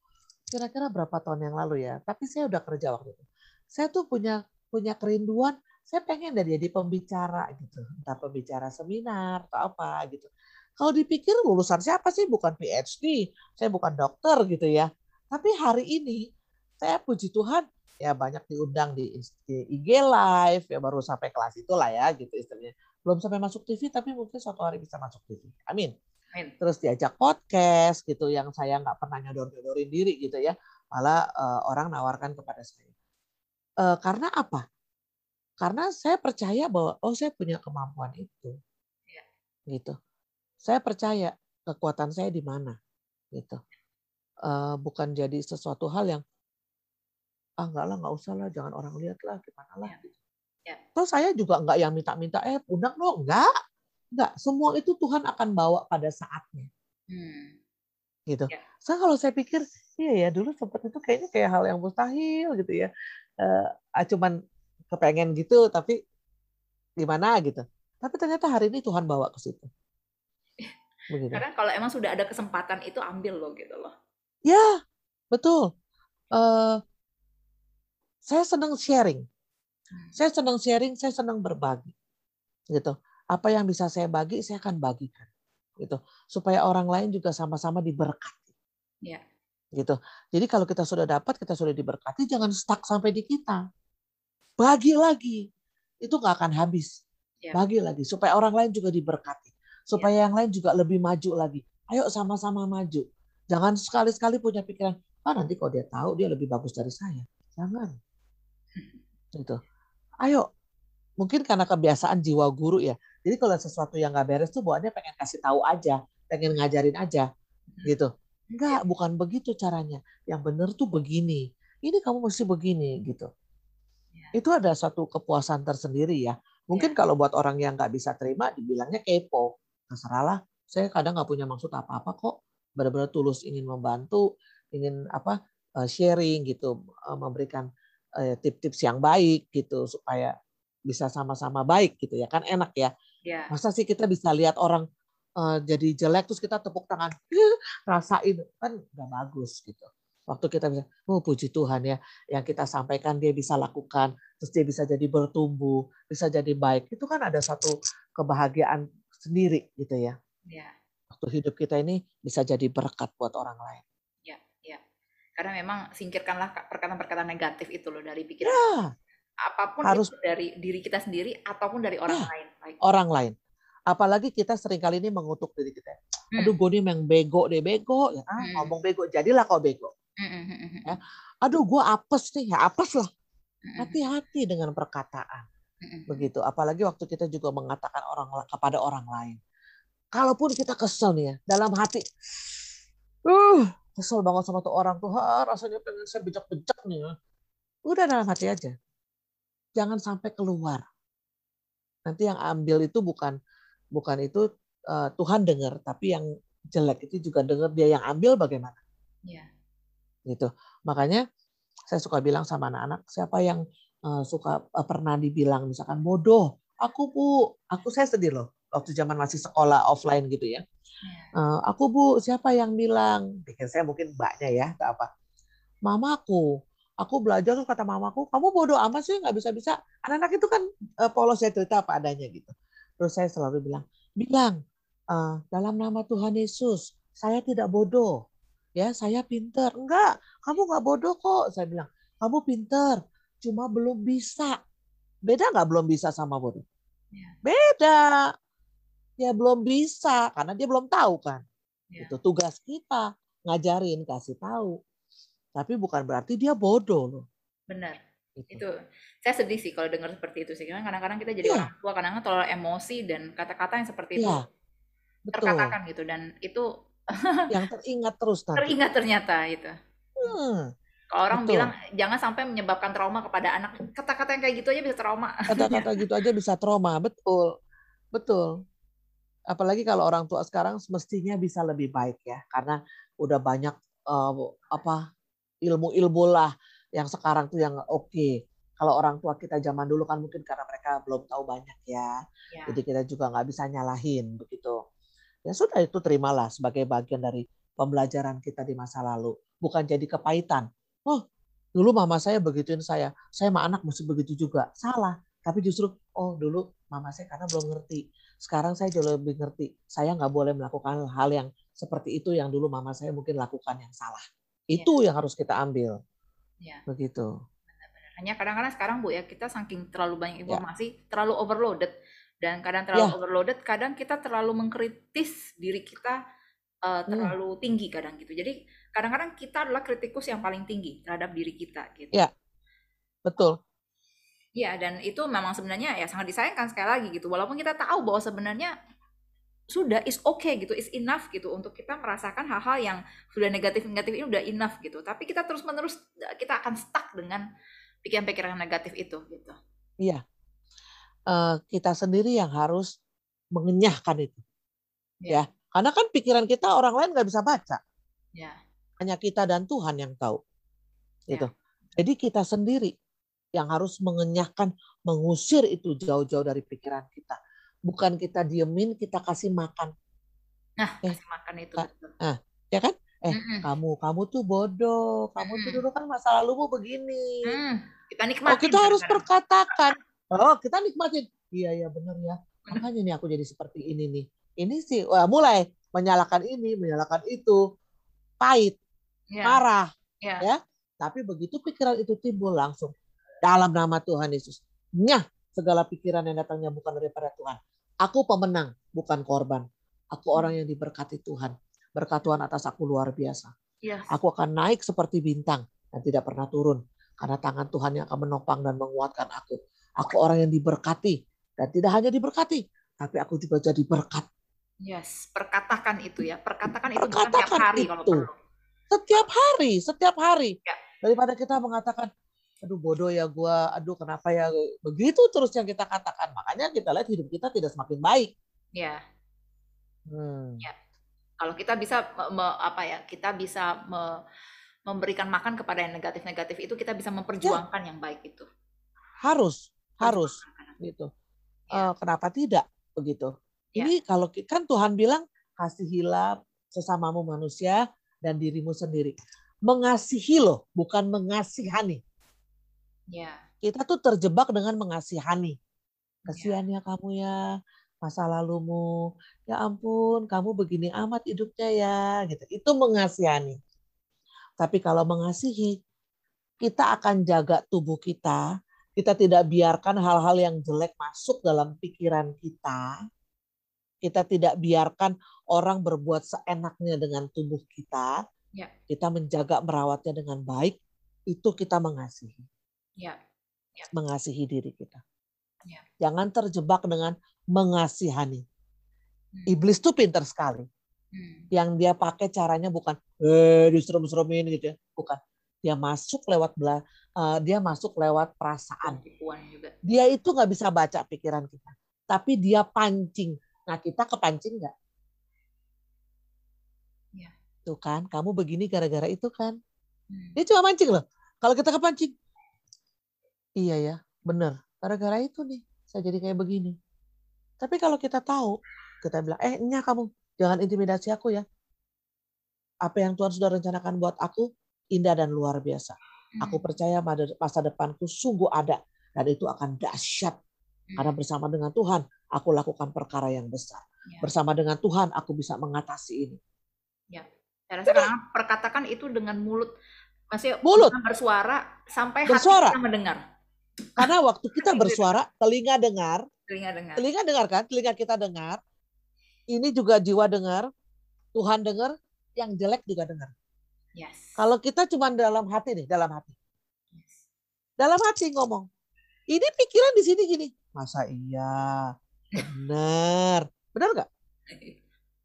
kira-kira berapa tahun yang lalu ya. Tapi saya udah kerja waktu itu. Saya tuh punya punya kerinduan. Saya pengen dari jadi pembicara gitu, entah pembicara seminar atau apa gitu. Kalau dipikir lulusan siapa sih? Bukan PhD, saya bukan dokter gitu ya. Tapi hari ini saya puji Tuhan ya banyak diundang di, di IG live ya baru sampai kelas itulah ya gitu istilahnya. Belum sampai masuk TV tapi mungkin suatu hari bisa masuk TV. Amin Amin. terus diajak podcast gitu yang saya nggak pernah nyodor-nyodorin diri gitu ya malah eh, orang nawarkan kepada saya Eh, karena apa karena saya percaya bahwa oh saya punya kemampuan itu Ya. gitu saya percaya kekuatan saya di mana gitu Eh, bukan jadi sesuatu hal yang ah enggak lah nggak usah lah jangan orang lihat lah gimana lah Ya. Ya. Terus saya juga nggak yang minta-minta eh undang dong enggak enggak semua itu Tuhan akan bawa pada saatnya Hmm. gitu. Ya. So kalau saya pikir, iya ya dulu sempat itu kayaknya kayak hal yang mustahil gitu ya. Uh, cuman kepengen gitu, tapi gimana gitu. Tapi ternyata hari ini Tuhan bawa ke situ. Begitu. Karena kalau emang sudah ada kesempatan itu ambil loh gitu loh. Ya, betul. Uh, saya senang sharing. Hmm. Saya senang sharing, saya senang berbagi. Gitu. Apa yang bisa saya bagi, saya akan bagikan. Gitu. Supaya orang lain juga sama-sama diberkati. Ya. Gitu. Jadi kalau kita sudah dapat, kita sudah diberkati, jangan stuck sampai di kita. Bagi lagi. Itu nggak akan habis. Ya. Bagi lagi supaya orang lain juga diberkati. Supaya ya. yang lain juga lebih maju lagi. Ayo sama-sama maju. Jangan sekali-sekali punya pikiran, ah nanti kalau dia tahu dia lebih bagus dari saya. Jangan. Gitu. Ayo. Mungkin karena kebiasaan jiwa guru ya. Jadi kalau sesuatu yang nggak beres tuh bawaannya pengen kasih tahu aja, pengen ngajarin aja, hmm. gitu. Enggak, bukan begitu caranya. Yang benar tuh begini. Ini kamu mesti begini gitu. Ya. Itu ada satu kepuasan tersendiri ya. Mungkin ya. kalau buat orang yang nggak bisa terima, dibilangnya kepo. Terserahlah. Saya kadang nggak punya maksud apa-apa kok. Benar-benar tulus ingin membantu, ingin apa eh, sharing gitu, eh, memberikan eh, tips-tips yang baik gitu supaya bisa sama-sama baik gitu ya kan enak ya. ya. Masa sih kita bisa lihat orang uh, jadi jelek terus kita tepuk tangan rasain kan nggak bagus gitu waktu kita bisa oh puji Tuhan ya yang kita sampaikan dia bisa lakukan terus dia bisa jadi bertumbuh bisa jadi baik itu kan ada satu kebahagiaan sendiri gitu ya, ya. waktu hidup kita ini bisa jadi berkat buat orang lain ya ya karena memang singkirkanlah perkataan-perkataan negatif itu loh dari pikiran ya. apa pun harus itu dari diri kita sendiri ataupun dari orang ya. lain baik. orang lain Apalagi kita sering kali ini mengutuk diri kita. Hmm. Aduh, gue nih yang bego deh, bego. Ya, ah, hmm. ngomong bego, jadilah kau bego. Ya. Aduh, gue apes nih, ya apes lah. Hati-hati dengan perkataan. Begitu. Apalagi waktu kita juga mengatakan orang kepada orang lain. Kalaupun kita kesel nih ya, dalam hati, uh, kesel banget sama tuh orang tuh, rasanya pengen saya bejak-bejak nih ya. Udah dalam hati aja. Jangan sampai keluar. Nanti yang ambil itu bukan bukan itu uh, Tuhan dengar, tapi yang jelek itu juga dengar dia yang ambil bagaimana? Ya. Gitu. Makanya saya suka bilang sama anak-anak, siapa yang uh, suka uh, pernah dibilang misalkan bodoh, aku bu, aku saya sedih loh waktu zaman masih sekolah offline gitu ya. Uh, aku bu, siapa yang bilang? Pikir saya mungkin mbaknya ya, tak apa. Mamaku, aku belajar terus kata mamaku, kamu bodoh amat sih nggak bisa-bisa. Anak-anak itu kan uh, polos ya cerita apa adanya gitu. Terus saya selalu bilang, bilang uh, dalam nama Tuhan Yesus, saya tidak bodoh, ya saya pinter. Enggak, kamu nggak bodoh kok. Saya bilang, kamu pinter, cuma belum bisa. Beda nggak belum bisa sama bodoh? Ya. Beda. Ya belum bisa karena dia belum tahu kan. Ya. Itu tugas kita ngajarin, kasih tahu. Tapi bukan berarti dia bodoh loh. Benar. Itu. itu saya sedih sih kalau dengar seperti itu sih karena kadang-kadang kita jadi yeah. orang tua kadang-kadang terlalu emosi dan kata-kata yang seperti itu yeah. terkatakan gitu dan itu yang teringat terus nanti. teringat ternyata itu hmm. kalau orang Betul. bilang jangan sampai menyebabkan trauma kepada anak kata-kata yang kayak gitu aja bisa trauma kata-kata gitu aja bisa trauma betul betul apalagi kalau orang tua sekarang semestinya bisa lebih baik ya karena udah banyak uh, apa ilmu-ilmu lah yang sekarang tuh yang oke. Okay. Kalau orang tua kita zaman dulu kan mungkin karena mereka belum tahu banyak ya. ya. Jadi kita juga nggak bisa nyalahin begitu. Ya sudah itu terimalah sebagai bagian dari pembelajaran kita di masa lalu. Bukan jadi kepahitan. Oh, dulu mama saya begituin saya. Saya sama anak mesti begitu juga. Salah. Tapi justru, oh dulu mama saya karena belum ngerti. Sekarang saya jauh lebih ngerti. Saya nggak boleh melakukan hal yang seperti itu yang dulu mama saya mungkin lakukan yang salah. Itu ya. yang harus kita ambil. Ya. Begitu. Hanya kadang-kadang sekarang Bu ya kita saking terlalu banyak ya. informasi, ya. terlalu overloaded dan kadang terlalu ya. overloaded, kadang kita terlalu mengkritis diri kita uh, terlalu hmm. tinggi kadang gitu. Jadi kadang-kadang kita adalah kritikus yang paling tinggi terhadap diri kita gitu. Ya. Betul. Ya, dan itu memang sebenarnya ya sangat disayangkan sekali lagi gitu. Walaupun kita tahu bahwa sebenarnya sudah is okay gitu, is enough gitu untuk kita merasakan hal-hal yang sudah negatif-negatif ini udah enough gitu. Tapi kita terus-menerus kita akan stuck dengan pikiran-pikiran negatif itu gitu. Iya. Uh, kita sendiri yang harus mengenyahkan itu. Ya. ya. Karena kan pikiran kita orang lain nggak bisa baca. Ya. hanya kita dan Tuhan yang tahu. Ya. Gitu. Jadi kita sendiri yang harus mengenyahkan, mengusir itu jauh-jauh dari pikiran kita. Bukan kita diemin, kita kasih makan. Nah, Eh, kasih makan itu Kak, betul. Ya kan? Eh, Mm-mm. kamu kamu tuh bodoh. Kamu tuh Mm-mm. dulu kan masa lalumu begini. Hmm, kita Oh, nikmatin kita harus perkatakan. Oh, kita nikmatin. Iya, iya benar ya. Hmm. Makanya nih aku jadi seperti ini nih. Ini sih, wah, mulai menyalahkan ini, menyalahkan itu. Pahit, Ya, marah. ya. ya. Tapi begitu pikiran itu timbul langsung dalam nama Tuhan Yesus. Nyah segala pikiran yang datangnya bukan daripada Tuhan. Aku pemenang, bukan korban. Aku orang yang diberkati Tuhan. Berkat Tuhan atas aku luar biasa. Yes. Aku akan naik seperti bintang dan tidak pernah turun. Karena tangan Tuhan yang akan menopang dan menguatkan aku. Aku orang yang diberkati. Dan tidak hanya diberkati, tapi aku juga jadi berkat. Yes, perkatakan itu ya. Perkatakan itu bukan tiap Perkatakan hari kalau itu. perlu. Setiap hari, setiap hari. Ya. Daripada kita mengatakan, aduh bodoh ya gua, aduh kenapa ya. Begitu terus yang kita katakan. Makanya kita lihat hidup kita tidak semakin baik. Ya, Hmm. Ya. kalau kita bisa me- me- apa ya? Kita bisa me- memberikan makan kepada yang negatif-negatif itu kita bisa memperjuangkan yang baik itu. Harus, harus. Gitu. Ya. Eh, kenapa tidak begitu? Ya. Ini kalau kan Tuhan bilang kasihilah sesamamu manusia dan dirimu sendiri. Mengasihi loh, bukan mengasihani. Ya, Kita tuh terjebak dengan mengasihani. ya, Kasihan ya kamu ya, masa lalumu. Ya ampun, kamu begini amat hidupnya ya, gitu. Itu mengasihani. Tapi kalau mengasihi, kita akan jaga tubuh kita. Kita tidak biarkan hal-hal yang jelek masuk dalam pikiran kita. Kita tidak biarkan orang berbuat seenaknya dengan tubuh kita. Ya. Kita menjaga merawatnya dengan baik. Itu kita mengasihi ya, mengasihi diri kita. Ya. Jangan terjebak dengan mengasihani. Hmm. Iblis tuh pinter sekali. Hmm. Yang dia pakai caranya bukan eh diserem-seremin gitu ya, bukan. Dia masuk lewat bela, eh, dia masuk lewat perasaan. Dia itu nggak bisa baca pikiran kita, tapi dia pancing. Nah kita kepancing nggak? Ya. Tuh kan, kamu begini gara-gara itu kan? Hmm. Dia cuma mancing loh. Kalau kita kepancing, iya ya, benar. Gara-gara itu nih, saya jadi kayak begini. Tapi kalau kita tahu, kita bilang, eh nya kamu jangan intimidasi aku ya. Apa yang Tuhan sudah rencanakan buat aku indah dan luar biasa. Aku Hmm. percaya pada- masa depanku sungguh ada dan itu akan dahsyat. Hmm. Karena bersama dengan Tuhan, aku lakukan perkara yang besar. Ya. Bersama dengan Tuhan, aku bisa mengatasi ini. Saya rasa kadang perkatakan itu dengan mulut, masih Mulut. bersuara sampai Bersuara. hati kita mendengar, Karena waktu kita bersuara, telinga dengar, telinga dengar. telinga dengar kan, telinga kita dengar, ini juga jiwa dengar, Tuhan dengar, yang jelek juga dengar. Yes. Kalau kita cuma dalam hati nih, dalam hati, Yes. dalam hati ngomong, ini pikiran di sini gini, masa iya, benar, benar nggak?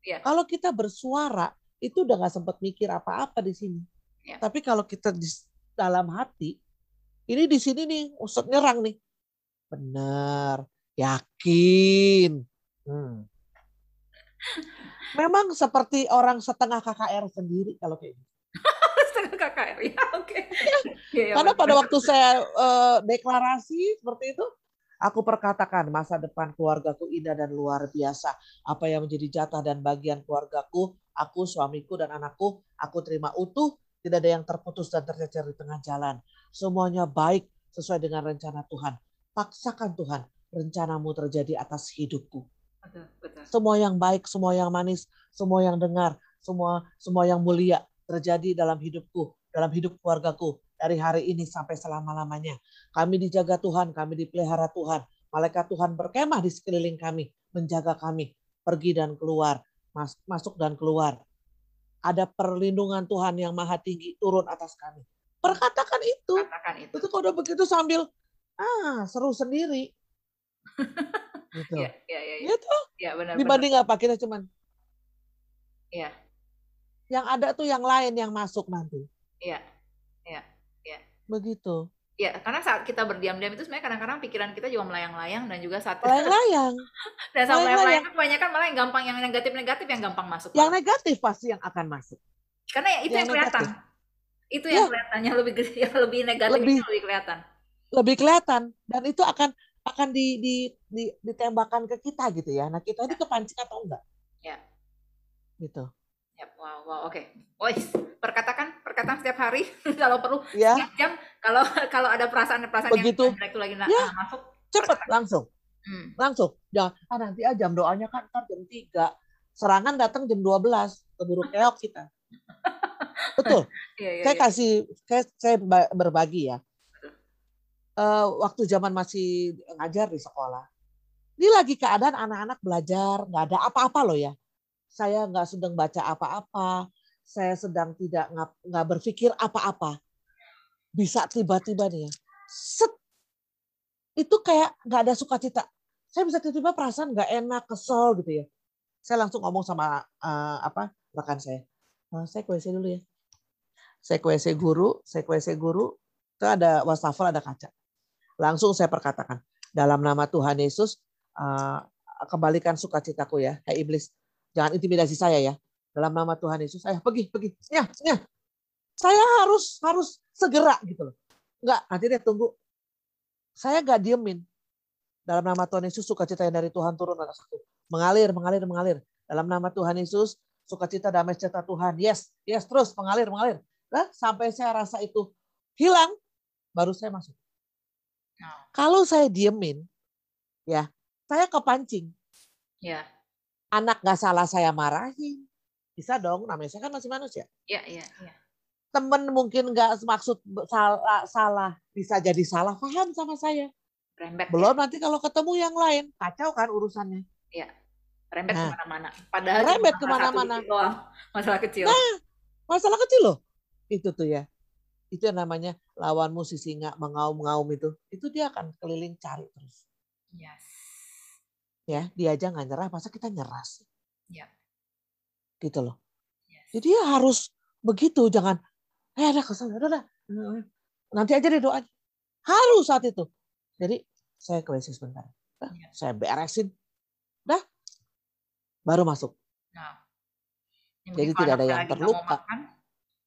Iya. Kalau kita bersuara, itu udah nggak sempat mikir apa-apa di sini. Ya. Tapi kalau kita di dalam hati, ini di sini nih, usut nyerang nih, benar, yakin. Hmm. Memang seperti orang setengah KKR sendiri kalau kayak gitu. KKR ya, oke. Iya, iya, Karena benar. pada waktu saya eh, deklarasi seperti itu, aku perkatakan masa depan keluargaku indah dan luar biasa. Apa yang menjadi jatah dan bagian keluargaku, aku, suamiku, dan anakku, aku terima utuh. Tidak ada yang terputus dan tercecer di tengah jalan. Semuanya baik sesuai dengan rencana Tuhan. Paksakan Tuhan, rencanamu terjadi atas hidupku. Betul, betul. Semua yang baik, semua yang manis, semua yang dengar, semua semua yang mulia terjadi dalam hidupku, dalam hidup keluargaku dari hari ini sampai selama-lamanya. Kami dijaga Tuhan, kami dipelihara Tuhan. Malaikat Tuhan berkemah di sekeliling kami, menjaga kami, pergi dan keluar, mas- masuk dan keluar. Ada perlindungan Tuhan yang maha tinggi turun atas kami. Perkatakan itu. Katakan itu. Itu kalau udah begitu sambil ah seru sendiri. gitu. Iya, iya, iya. iya. Gitu. Iya, benar. benar. Dibanding apa kita cuman Iya, yang ada tuh yang lain yang masuk nanti. iya. Begitu. Iya, karena saat kita berdiam-diam itu sebenarnya kadang-kadang pikiran kita juga melayang-layang dan juga saat Layang-layang. dan saat melayang-layang. melayang-layang itu kebanyakan malah yang gampang yang negatif-negatif yang gampang masuk. Yang negatif pasti yang akan masuk. Karena ya itu yang, yang kelihatan. negatif. Itu yang Ya. kelihatan, yang lebih yang lebih negatif Lebih. itu lebih kelihatan. lebih kelihatan dan itu akan akan di, di, di ditembakkan ke kita gitu ya. Nah kita ini kepancing atau enggak? Ya. Gitu. Ya, wow, wow, oke. Wais, perkatakan, perkataan setiap hari kalau perlu Ya setiap jam kalau kalau ada perasaan-perasaan yang Begitu. jelek itu lagi na- Ya. ah, masuk. cepet langsung Hmm. langsung. Jangan ah, nanti ah jam doanya kan ntar jam 3. Serangan datang jam 12. Keburu keok kita. Betul. Iya, iya, saya iya. kasih saya, saya ba- berbagi ya. Eh, waktu zaman masih ngajar di sekolah. Ini lagi keadaan anak-anak belajar, nggak ada apa-apa loh ya. Saya nggak sedang baca apa-apa, saya sedang tidak nggak berpikir apa-apa. Bisa tiba-tiba nih ya, set, itu kayak nggak ada sukacita. Saya bisa tiba-tiba perasaan nggak enak, kesel gitu ya. Saya langsung ngomong sama eh, apa rekan saya, "Eh, saya ke WC dulu ya. Saya ke WC guru, saya ke WC guru, itu ada wastafel, ada kaca. Langsung saya perkatakan, dalam nama Tuhan Yesus, eh, kembalikan sukacitaku ya, hai iblis. Jangan intimidasi saya ya. Dalam nama Tuhan Yesus, ayo pergi, pergi. Ya, ya. Saya harus harus segera gitu loh. Enggak, nanti deh tunggu. Saya nggak diemin. Dalam nama Tuhan Yesus, sukacita yang dari Tuhan turun atas aku. Mengalir, mengalir, mengalir. Dalam nama Tuhan Yesus, sukacita damai sejahtera Tuhan. Yes, yes, terus mengalir, mengalir. Nah, sampai saya rasa itu hilang, baru saya masuk. Nah, Kalau saya diemin, ya saya kepancing. ya, Anak nggak salah saya marahin. Bisa dong, namanya saya kan masih manusia. ya, ya, ya. Temen mungkin nggak maksud salah, salah, bisa jadi salah paham sama saya. Rembet, Belum nanti kalau ketemu yang lain, kacau kan urusannya. ya. Rembet Nah. ke mana-mana. Padahal Rembet ke mana-mana. Masalah kecil. Nah, masalah kecil loh. Itu tuh ya. Itu yang namanya lawanmu si singa mengaum-ngaum itu. Itu dia akan keliling cari terus. Yes. Ya, dia aja nggak nyerah, masa kita nyerah sih? Ya. Gitu loh. Yes. Jadi ya harus begitu, jangan eh ada kesel, udah, udah. Nanti aja deh doa. Harus saat itu. Jadi saya ke WC sebentar. Dah, Iya. Saya beresin. Dah. Baru masuk. Nah, Jadi tidak ada yang terluka. Makan,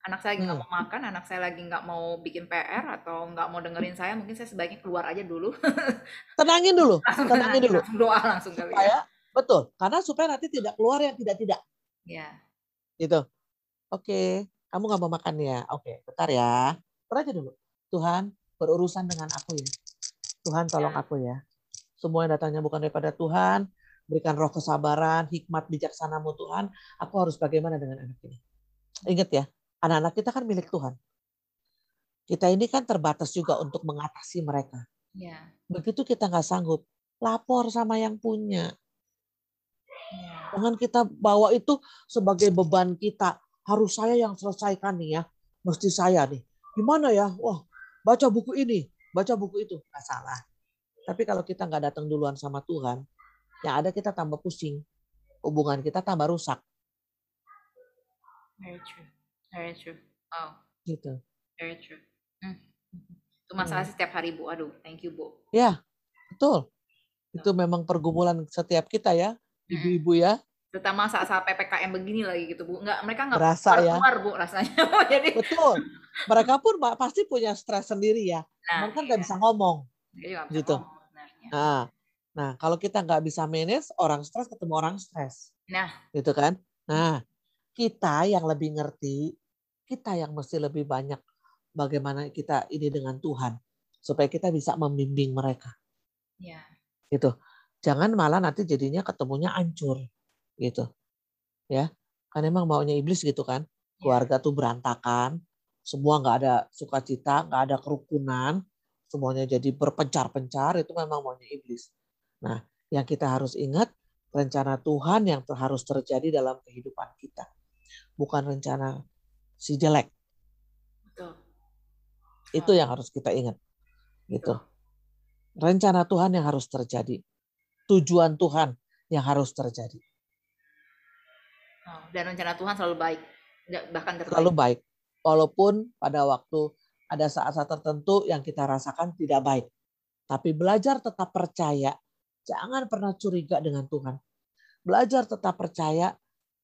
anak saya lagi nggak Hmm. mau makan, anak saya lagi nggak mau bikin PR atau nggak mau dengerin saya, mungkin saya sebaiknya keluar aja dulu. Tenangin dulu, langsung tenangin dulu. langsung doa langsung kali ya. Supaya betul, karena supaya nanti tidak keluar yang tidak-tidak. Ya, Gitu. Oke, kamu nggak mau makan ya? Oke, bentar ya. Bentar aja dulu. Tuhan berurusan dengan aku ya. Tuhan tolong Ya. aku ya. Semua yang datangnya bukan daripada Tuhan. Berikan roh kesabaran, hikmat bijaksanamu Tuhan. Aku harus bagaimana dengan anak ini. Ingat ya, anak-anak kita kan milik Tuhan. Kita ini kan terbatas juga untuk mengatasi mereka. ya, Begitu kita nggak sanggup, lapor sama yang punya. ya. Jangan kita bawa itu sebagai beban kita. Harus saya yang selesaikan nih ya. Mesti saya nih. Gimana ya? Wah, baca buku ini, baca buku itu. Nggak salah. Tapi kalau kita nggak datang duluan sama Tuhan, yang ada kita tambah pusing. Hubungan kita tambah rusak. Very true, very true. Wow, Gitu. very true. Hmm. Itu masalah Hmm. setiap hari Bu. Aduh, thank you Bu. Ya, betul. Itu memang pergumulan setiap kita ya. Mm-mm. Ibu-ibu ya. Terutama saat-saat ppkm begini lagi gitu Bu. Nggak, mereka nggak Berasa keluar ya. keluar Bu rasanya. Jadi, Betul. Mereka pun pasti punya stres sendiri ya. nah, Mereka nggak iya. bisa ngomong. Bisa Gitu. ngomong. Nah, nah kalau kita nggak bisa manage, orang stres ketemu orang stres. Nah. gitu kan? Nah, kita yang lebih ngerti, kita yang mesti lebih banyak bagaimana kita ini dengan Tuhan supaya kita bisa membimbing mereka, Ya, gitu. Jangan malah nanti jadinya ketemunya hancur, gitu. Ya, kan emang maunya iblis gitu kan? ya. Keluarga tuh berantakan, semua nggak ada sukacita, nggak ada kerukunan, semuanya jadi berpencar-pencar itu memang maunya iblis. Nah, yang kita harus ingat rencana Tuhan yang harus terjadi dalam kehidupan kita, bukan rencana si jelek. betul. Itu yang harus kita ingat, gitu. Rencana Tuhan yang harus terjadi, tujuan Tuhan yang harus terjadi, Oh, dan rencana Tuhan selalu baik, bahkan terbaik. selalu baik. Walaupun pada waktu ada saat-saat tertentu yang kita rasakan tidak baik, tapi belajar tetap percaya, jangan pernah curiga dengan Tuhan. Belajar tetap percaya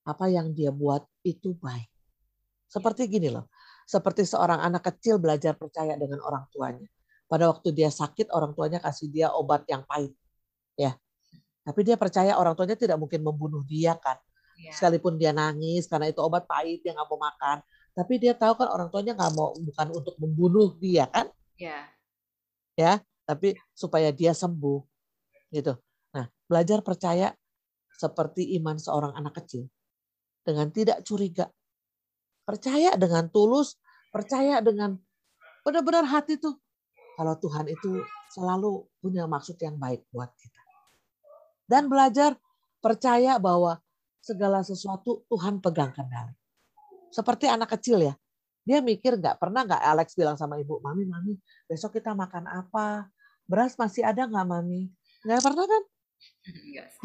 apa yang Dia buat itu baik. Seperti gini loh, seperti seorang anak kecil belajar percaya dengan orang tuanya. Pada waktu dia sakit, orang tuanya kasih dia obat yang pahit. Ya, tapi dia percaya orang tuanya tidak mungkin membunuh dia kan. Ya. Sekalipun dia nangis karena itu obat pahit, dia nggak mau makan. Tapi dia tahu kan orang tuanya nggak mau bukan untuk membunuh dia kan. Ya. Ya, tapi supaya dia sembuh gitu. Nah, belajar percaya seperti iman seorang anak kecil dengan tidak curiga. Percaya dengan tulus, percaya dengan benar-benar hati tuh kalau Tuhan itu selalu punya maksud yang baik buat kita. Dan belajar percaya bahwa segala sesuatu Tuhan pegang kendali. Seperti anak kecil ya. Dia mikir nggak pernah nggak Alex bilang sama ibu, mami, mami, besok kita makan apa? Beras masih ada nggak mami? Nggak pernah kan?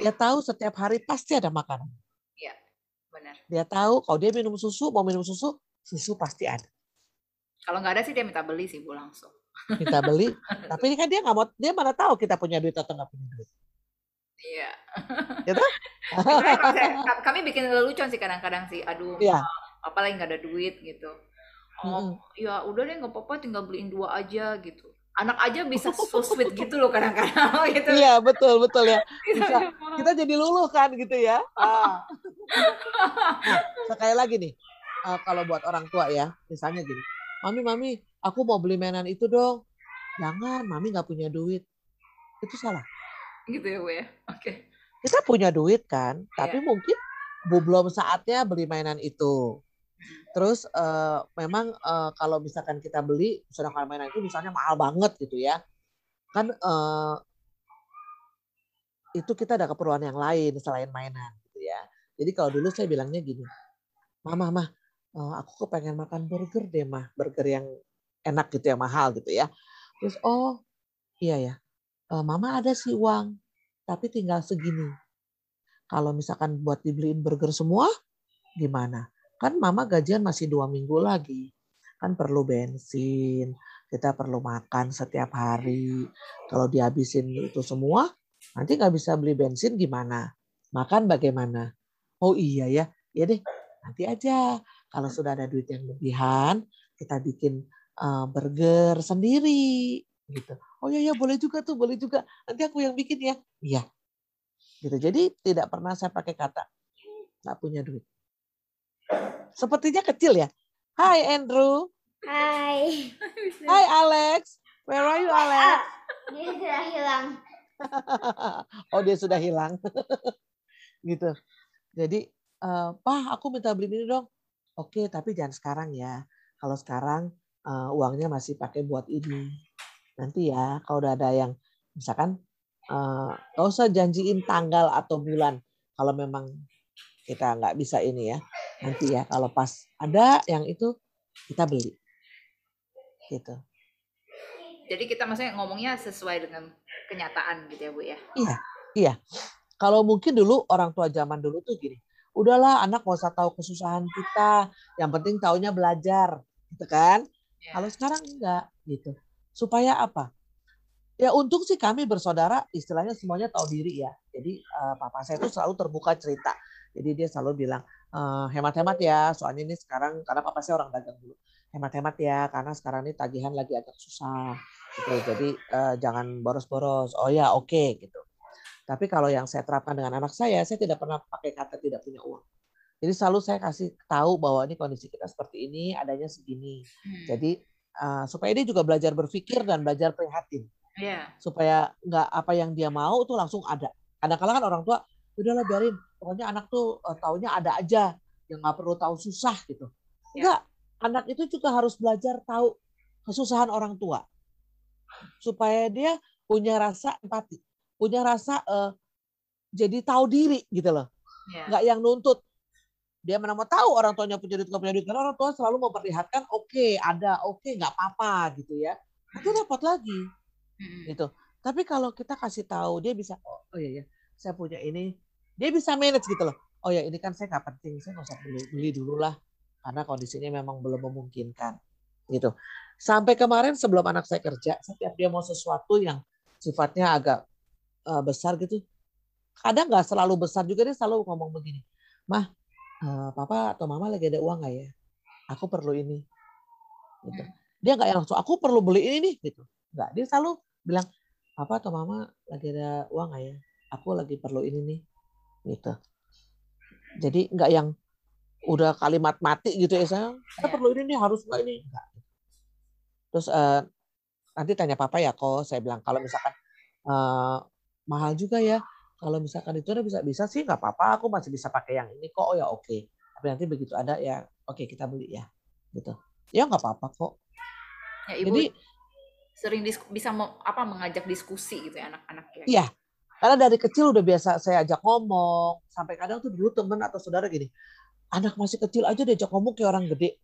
Dia tahu setiap hari pasti ada makanan. Benar. Dia tahu kalau dia minum susu, mau minum susu, susu pasti ada. Kalau nggak ada sih dia minta beli sih bu langsung. Minta beli, tapi ini kan dia nggak mau, dia mana tahu kita punya duit atau nggak punya duit. Iya. Gitu? kami bikin lelucon sih kadang-kadang sih. Aduh, iya. apalagi nggak ada duit gitu. Oh, mm -hmm. ya udah deh nggak apa-apa, tinggal beliin dua aja gitu anak aja bisa so sweet gitu loh kadang-kadang gitu. Iya betul betul ya. Bisa, kita jadi luluh kan gitu ya. Ah. Nah, sekali lagi nih, uh, kalau buat orang tua ya, misalnya gini, mami mami, aku mau beli mainan itu dong. Jangan, mami nggak punya duit. Itu salah. Gitu ya bu ya. Oke. Okay. Kita punya duit kan, tapi yeah. mungkin belum saatnya beli mainan itu. Terus uh, memang uh, kalau misalkan kita beli sedangkan mainan itu misalnya mahal banget gitu ya, kan uh, itu kita ada keperluan yang lain selain mainan gitu ya. Jadi kalau dulu saya bilangnya gini, mama mah uh, aku kepengen makan burger deh mah, burger yang enak gitu yang mahal gitu ya. Terus oh iya ya, uh, mama ada sih uang, tapi tinggal segini. Kalau misalkan buat dibeliin burger semua, gimana? Kan mama gajian masih dua minggu lagi. Kan perlu bensin, kita perlu makan setiap hari. Kalau dihabisin itu semua, nanti nggak bisa beli bensin gimana? Makan bagaimana? Oh iya ya, ya deh nanti aja. Kalau sudah ada duit yang lebihan, kita bikin uh, burger sendiri gitu. Oh iya ya boleh juga tuh, boleh juga. Nanti aku yang bikin ya. Iya. Gitu. Jadi tidak pernah saya pakai kata nggak punya duit. Sepertinya kecil ya. Hai Andrew. Hai. Hai Alex. Where are you Alex? Dia sudah hilang. oh dia sudah hilang. gitu. Jadi, uh, Pak aku minta beli ini dong. Oke, tapi jangan sekarang ya. Kalau sekarang uh, uangnya masih pakai buat ini. Nanti ya, kalau udah ada yang misalkan uh, gak usah janjiin tanggal atau bulan. Kalau memang kita nggak bisa ini ya nanti ya kalau pas ada yang itu kita beli. Gitu. Jadi kita maksudnya ngomongnya sesuai dengan kenyataan gitu ya bu ya? Iya iya. Kalau mungkin dulu orang tua zaman dulu tuh gini udahlah anak gak usah tahu kesusahan kita yang penting taunya belajar gitu kan? Ya. kalau sekarang enggak gitu. Supaya apa? Ya untung sih kami bersaudara istilahnya semuanya tahu diri ya. Jadi uh, papa saya itu selalu terbuka cerita. Jadi dia selalu bilang eh, hemat-hemat ya, soalnya ini sekarang karena papa saya orang dagang dulu. Hemat-hemat ya, karena sekarang ini tagihan lagi agak susah. Gitu. Jadi uh, jangan boros-boros. Oh ya, oke okay, gitu. Tapi kalau yang saya terapkan dengan anak saya, saya tidak pernah pakai kata tidak punya uang. Jadi selalu saya kasih tahu bahwa ini kondisi kita seperti ini, adanya segini. Hmm. Jadi uh, supaya dia juga belajar berpikir dan belajar prihatin. Yeah. Supaya nggak apa yang dia mau tuh langsung ada. Kadang-kadang kan orang tua udahlah biarin pokoknya anak tuh uh, taunya ada aja yang nggak perlu tahu susah gitu. Ya. enggak anak itu juga harus belajar tahu kesusahan orang tua. Supaya dia punya rasa empati punya rasa uh, jadi tahu diri gitu loh. Ya. nggak yang nuntut. Dia mana mau tahu orang tuanya punya duit nggak punya duit. Karena orang tua selalu memperlihatkan oke okay, ada oke okay, nggak apa-apa gitu ya. Nanti dapat lagi. Hmm. gitu. Tapi kalau kita kasih tahu dia bisa oh, oh iya ya saya punya ini dia bisa manage gitu loh oh ya ini kan saya nggak penting saya nggak usah beli beli dulu lah karena kondisinya memang belum memungkinkan gitu sampai kemarin sebelum anak saya kerja setiap dia mau sesuatu yang sifatnya agak uh, besar gitu kadang nggak selalu besar juga dia selalu ngomong begini mah uh, papa atau mama lagi ada uang nggak ya aku perlu ini. Gitu. Dia nggak yang langsung, aku perlu beli ini nih, gitu. Nggak, dia selalu bilang, papa atau mama lagi ada uang nggak ya? Aku lagi perlu ini nih, gitu. Jadi nggak yang udah kalimat mati gitu ya saya, kita Iya. perlu ini nih, harus nggak ini, nggak. Terus eh, nanti tanya papa ya kok, saya bilang kalau misalkan eh, mahal juga ya, kalau misalkan itu udah bisa bisa sih nggak apa-apa, aku masih bisa pakai yang ini kok, oh ya oke. Tapi nanti begitu ada ya, oke kita beli ya, gitu. Ya nggak apa-apa kok. Ya, ibu Jadi sering dis- bisa mau apa mengajak diskusi gitu ya anak-anak ya. Iya, karena dari kecil udah biasa saya ajak ngomong. Sampai kadang tuh dulu temen atau saudara gini, anak masih kecil aja diajak ngomong kayak orang gede.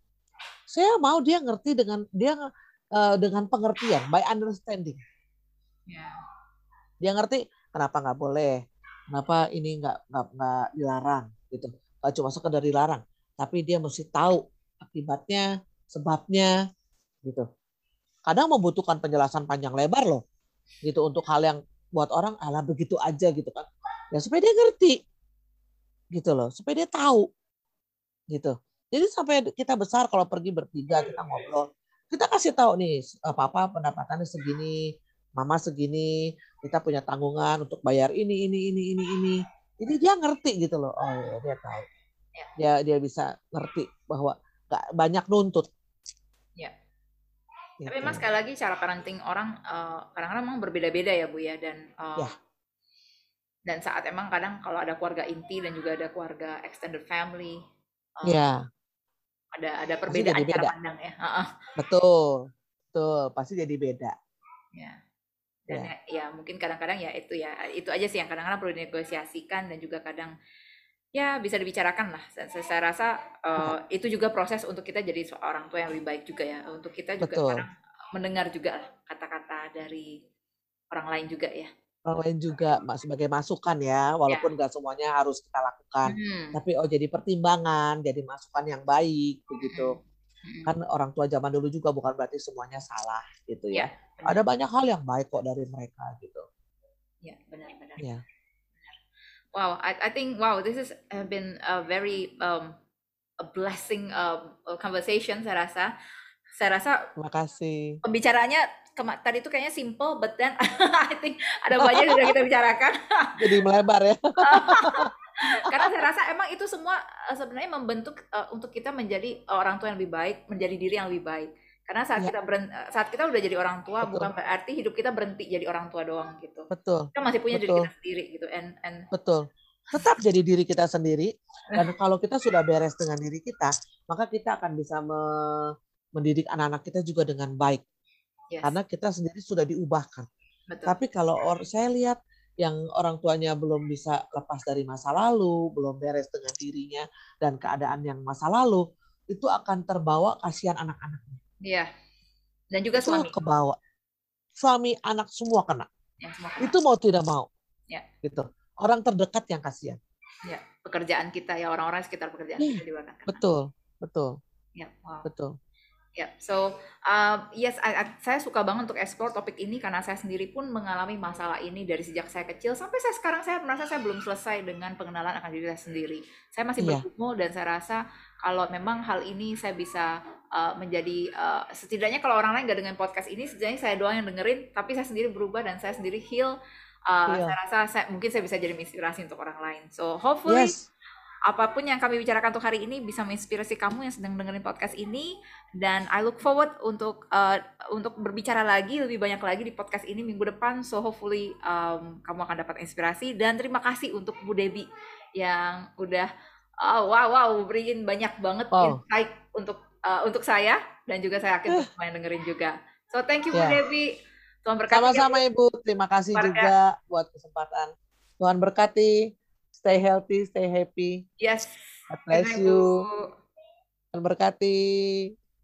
Saya mau dia ngerti dengan dia eh, dengan pengertian, by understanding. Ya. Dia ngerti kenapa nggak boleh, kenapa ini nggak nggak nggak dilarang gitu. Nggak cuma sekedar dilarang, tapi dia mesti tahu akibatnya, sebabnya gitu. Kadang membutuhkan penjelasan panjang lebar loh, gitu untuk hal yang buat orang ala begitu aja gitu kan. Ya supaya dia ngerti, gitu loh, supaya dia tahu, gitu. Jadi sampai kita besar kalau pergi bertiga kita ngobrol, kita kasih tahu nih apa-apa pendapatannya segini, mama segini, kita punya tanggungan untuk bayar ini ini ini ini ini. Jadi dia ngerti gitu loh. Oh ya dia tahu. Ya. Dia dia bisa ngerti bahwa nggak banyak nuntut. Ya. Gitu. Tapi memang sekali lagi cara parenting orang eh, kadang-kadang memang berbeda-beda ya Bu ya dan eh, Ya. dan saat emang kadang kalau ada keluarga inti dan juga ada keluarga extended family eh, Ya, ada ada perbedaan cara beda. pandang ya. Heeh. betul. Betul, pasti jadi beda. Ya. Dan ya, ya mungkin kadang-kadang ya itu ya itu aja sih yang kadang-kadang perlu dinegosiasikan dan juga kadang ya bisa dibicarakan lah. Saya, saya- rasa eh, itu juga proses untuk kita jadi seorang tua yang lebih baik juga ya. Untuk kita juga Betul. kadang mendengar juga lah kata-kata dari orang lain juga ya. Orang lain juga Mak, sebagai masukan ya, walaupun nggak semuanya harus kita lakukan. Hmm. Tapi oh jadi pertimbangan, jadi masukan yang baik begitu. Hmm. Kan orang tua zaman dulu juga bukan berarti semuanya salah gitu ya. Ya, Ada banyak hal yang baik kok dari mereka gitu. Ya, benar-benar. Ya. Wow, I, I think wow, this has uh, been a very um, a blessing um, conversation. Saya rasa, saya rasa Terima kasih. pembicaraannya kema- tadi itu kayaknya simple, but then I think ada banyak yang sudah kita bicarakan. Jadi melebar ya. Karena saya rasa emang itu semua uh, sebenarnya membentuk uh, untuk kita menjadi orang tua yang lebih baik, menjadi diri yang lebih baik. Karena saat Ya. kita beren- uh, saat kita udah jadi orang tua, Betul. bukan berarti hidup kita berhenti jadi orang tua doang gitu. Betul, Kita masih punya diri Betul. kita sendiri gitu. And and betul. Tetap jadi diri kita sendiri. Dan kalau kita sudah beres dengan diri kita, maka kita akan bisa me- mendidik anak-anak kita juga dengan baik. yes, Karena kita sendiri sudah diubahkan. betul. Tapi kalau or, saya lihat yang orang tuanya belum bisa lepas dari masa lalu, belum beres dengan dirinya dan keadaan yang masa lalu, itu akan terbawa kasihan anak-anaknya. Iya. Dan juga Itu suami. kebawa. Suami, anak semua kena. yang semua kena. Itu mau tidak mau. Ya. Gitu. Orang terdekat yang kasihan. ya, pekerjaan kita ya orang-orang sekitar pekerjaan Iya, kita juga akan kena. Betul, betul, Ya, wow. betul. Ya, so um, yes, I- I- saya suka banget untuk explore topik ini karena saya sendiri pun mengalami masalah ini dari sejak saya kecil sampai saya sekarang saya merasa saya belum selesai dengan pengenalan akan diri saya sendiri. Saya masih Iya. bergumul dan saya rasa kalau memang hal ini saya bisa uh, menjadi uh, setidaknya kalau orang lain nggak dengan podcast ini setidaknya saya doang yang dengerin tapi saya sendiri berubah dan saya sendiri heal. Uh, Heal. Saya rasa saya, mungkin saya bisa jadi inspirasi untuk orang lain. So hopefully Yes, apa pun yang kami bicarakan untuk hari ini bisa menginspirasi kamu yang sedang dengerin podcast ini dan I look forward untuk uh, untuk berbicara lagi lebih banyak lagi di podcast ini minggu depan so hopefully um, kamu akan dapat inspirasi dan terima kasih untuk Bu Debi yang udah oh, wow wow beriin banyak banget Wow. insight untuk uh, untuk saya dan juga saya yakin untuk semua yang dengerin juga so thank you Bu Ya. Debi Tuhan berkati ya, sama-sama Bu. Ibu. Terima kasih juga buat kesempatan. Tuhan berkati. Stay healthy, stay happy. yes God bless you. Tuhan berkati.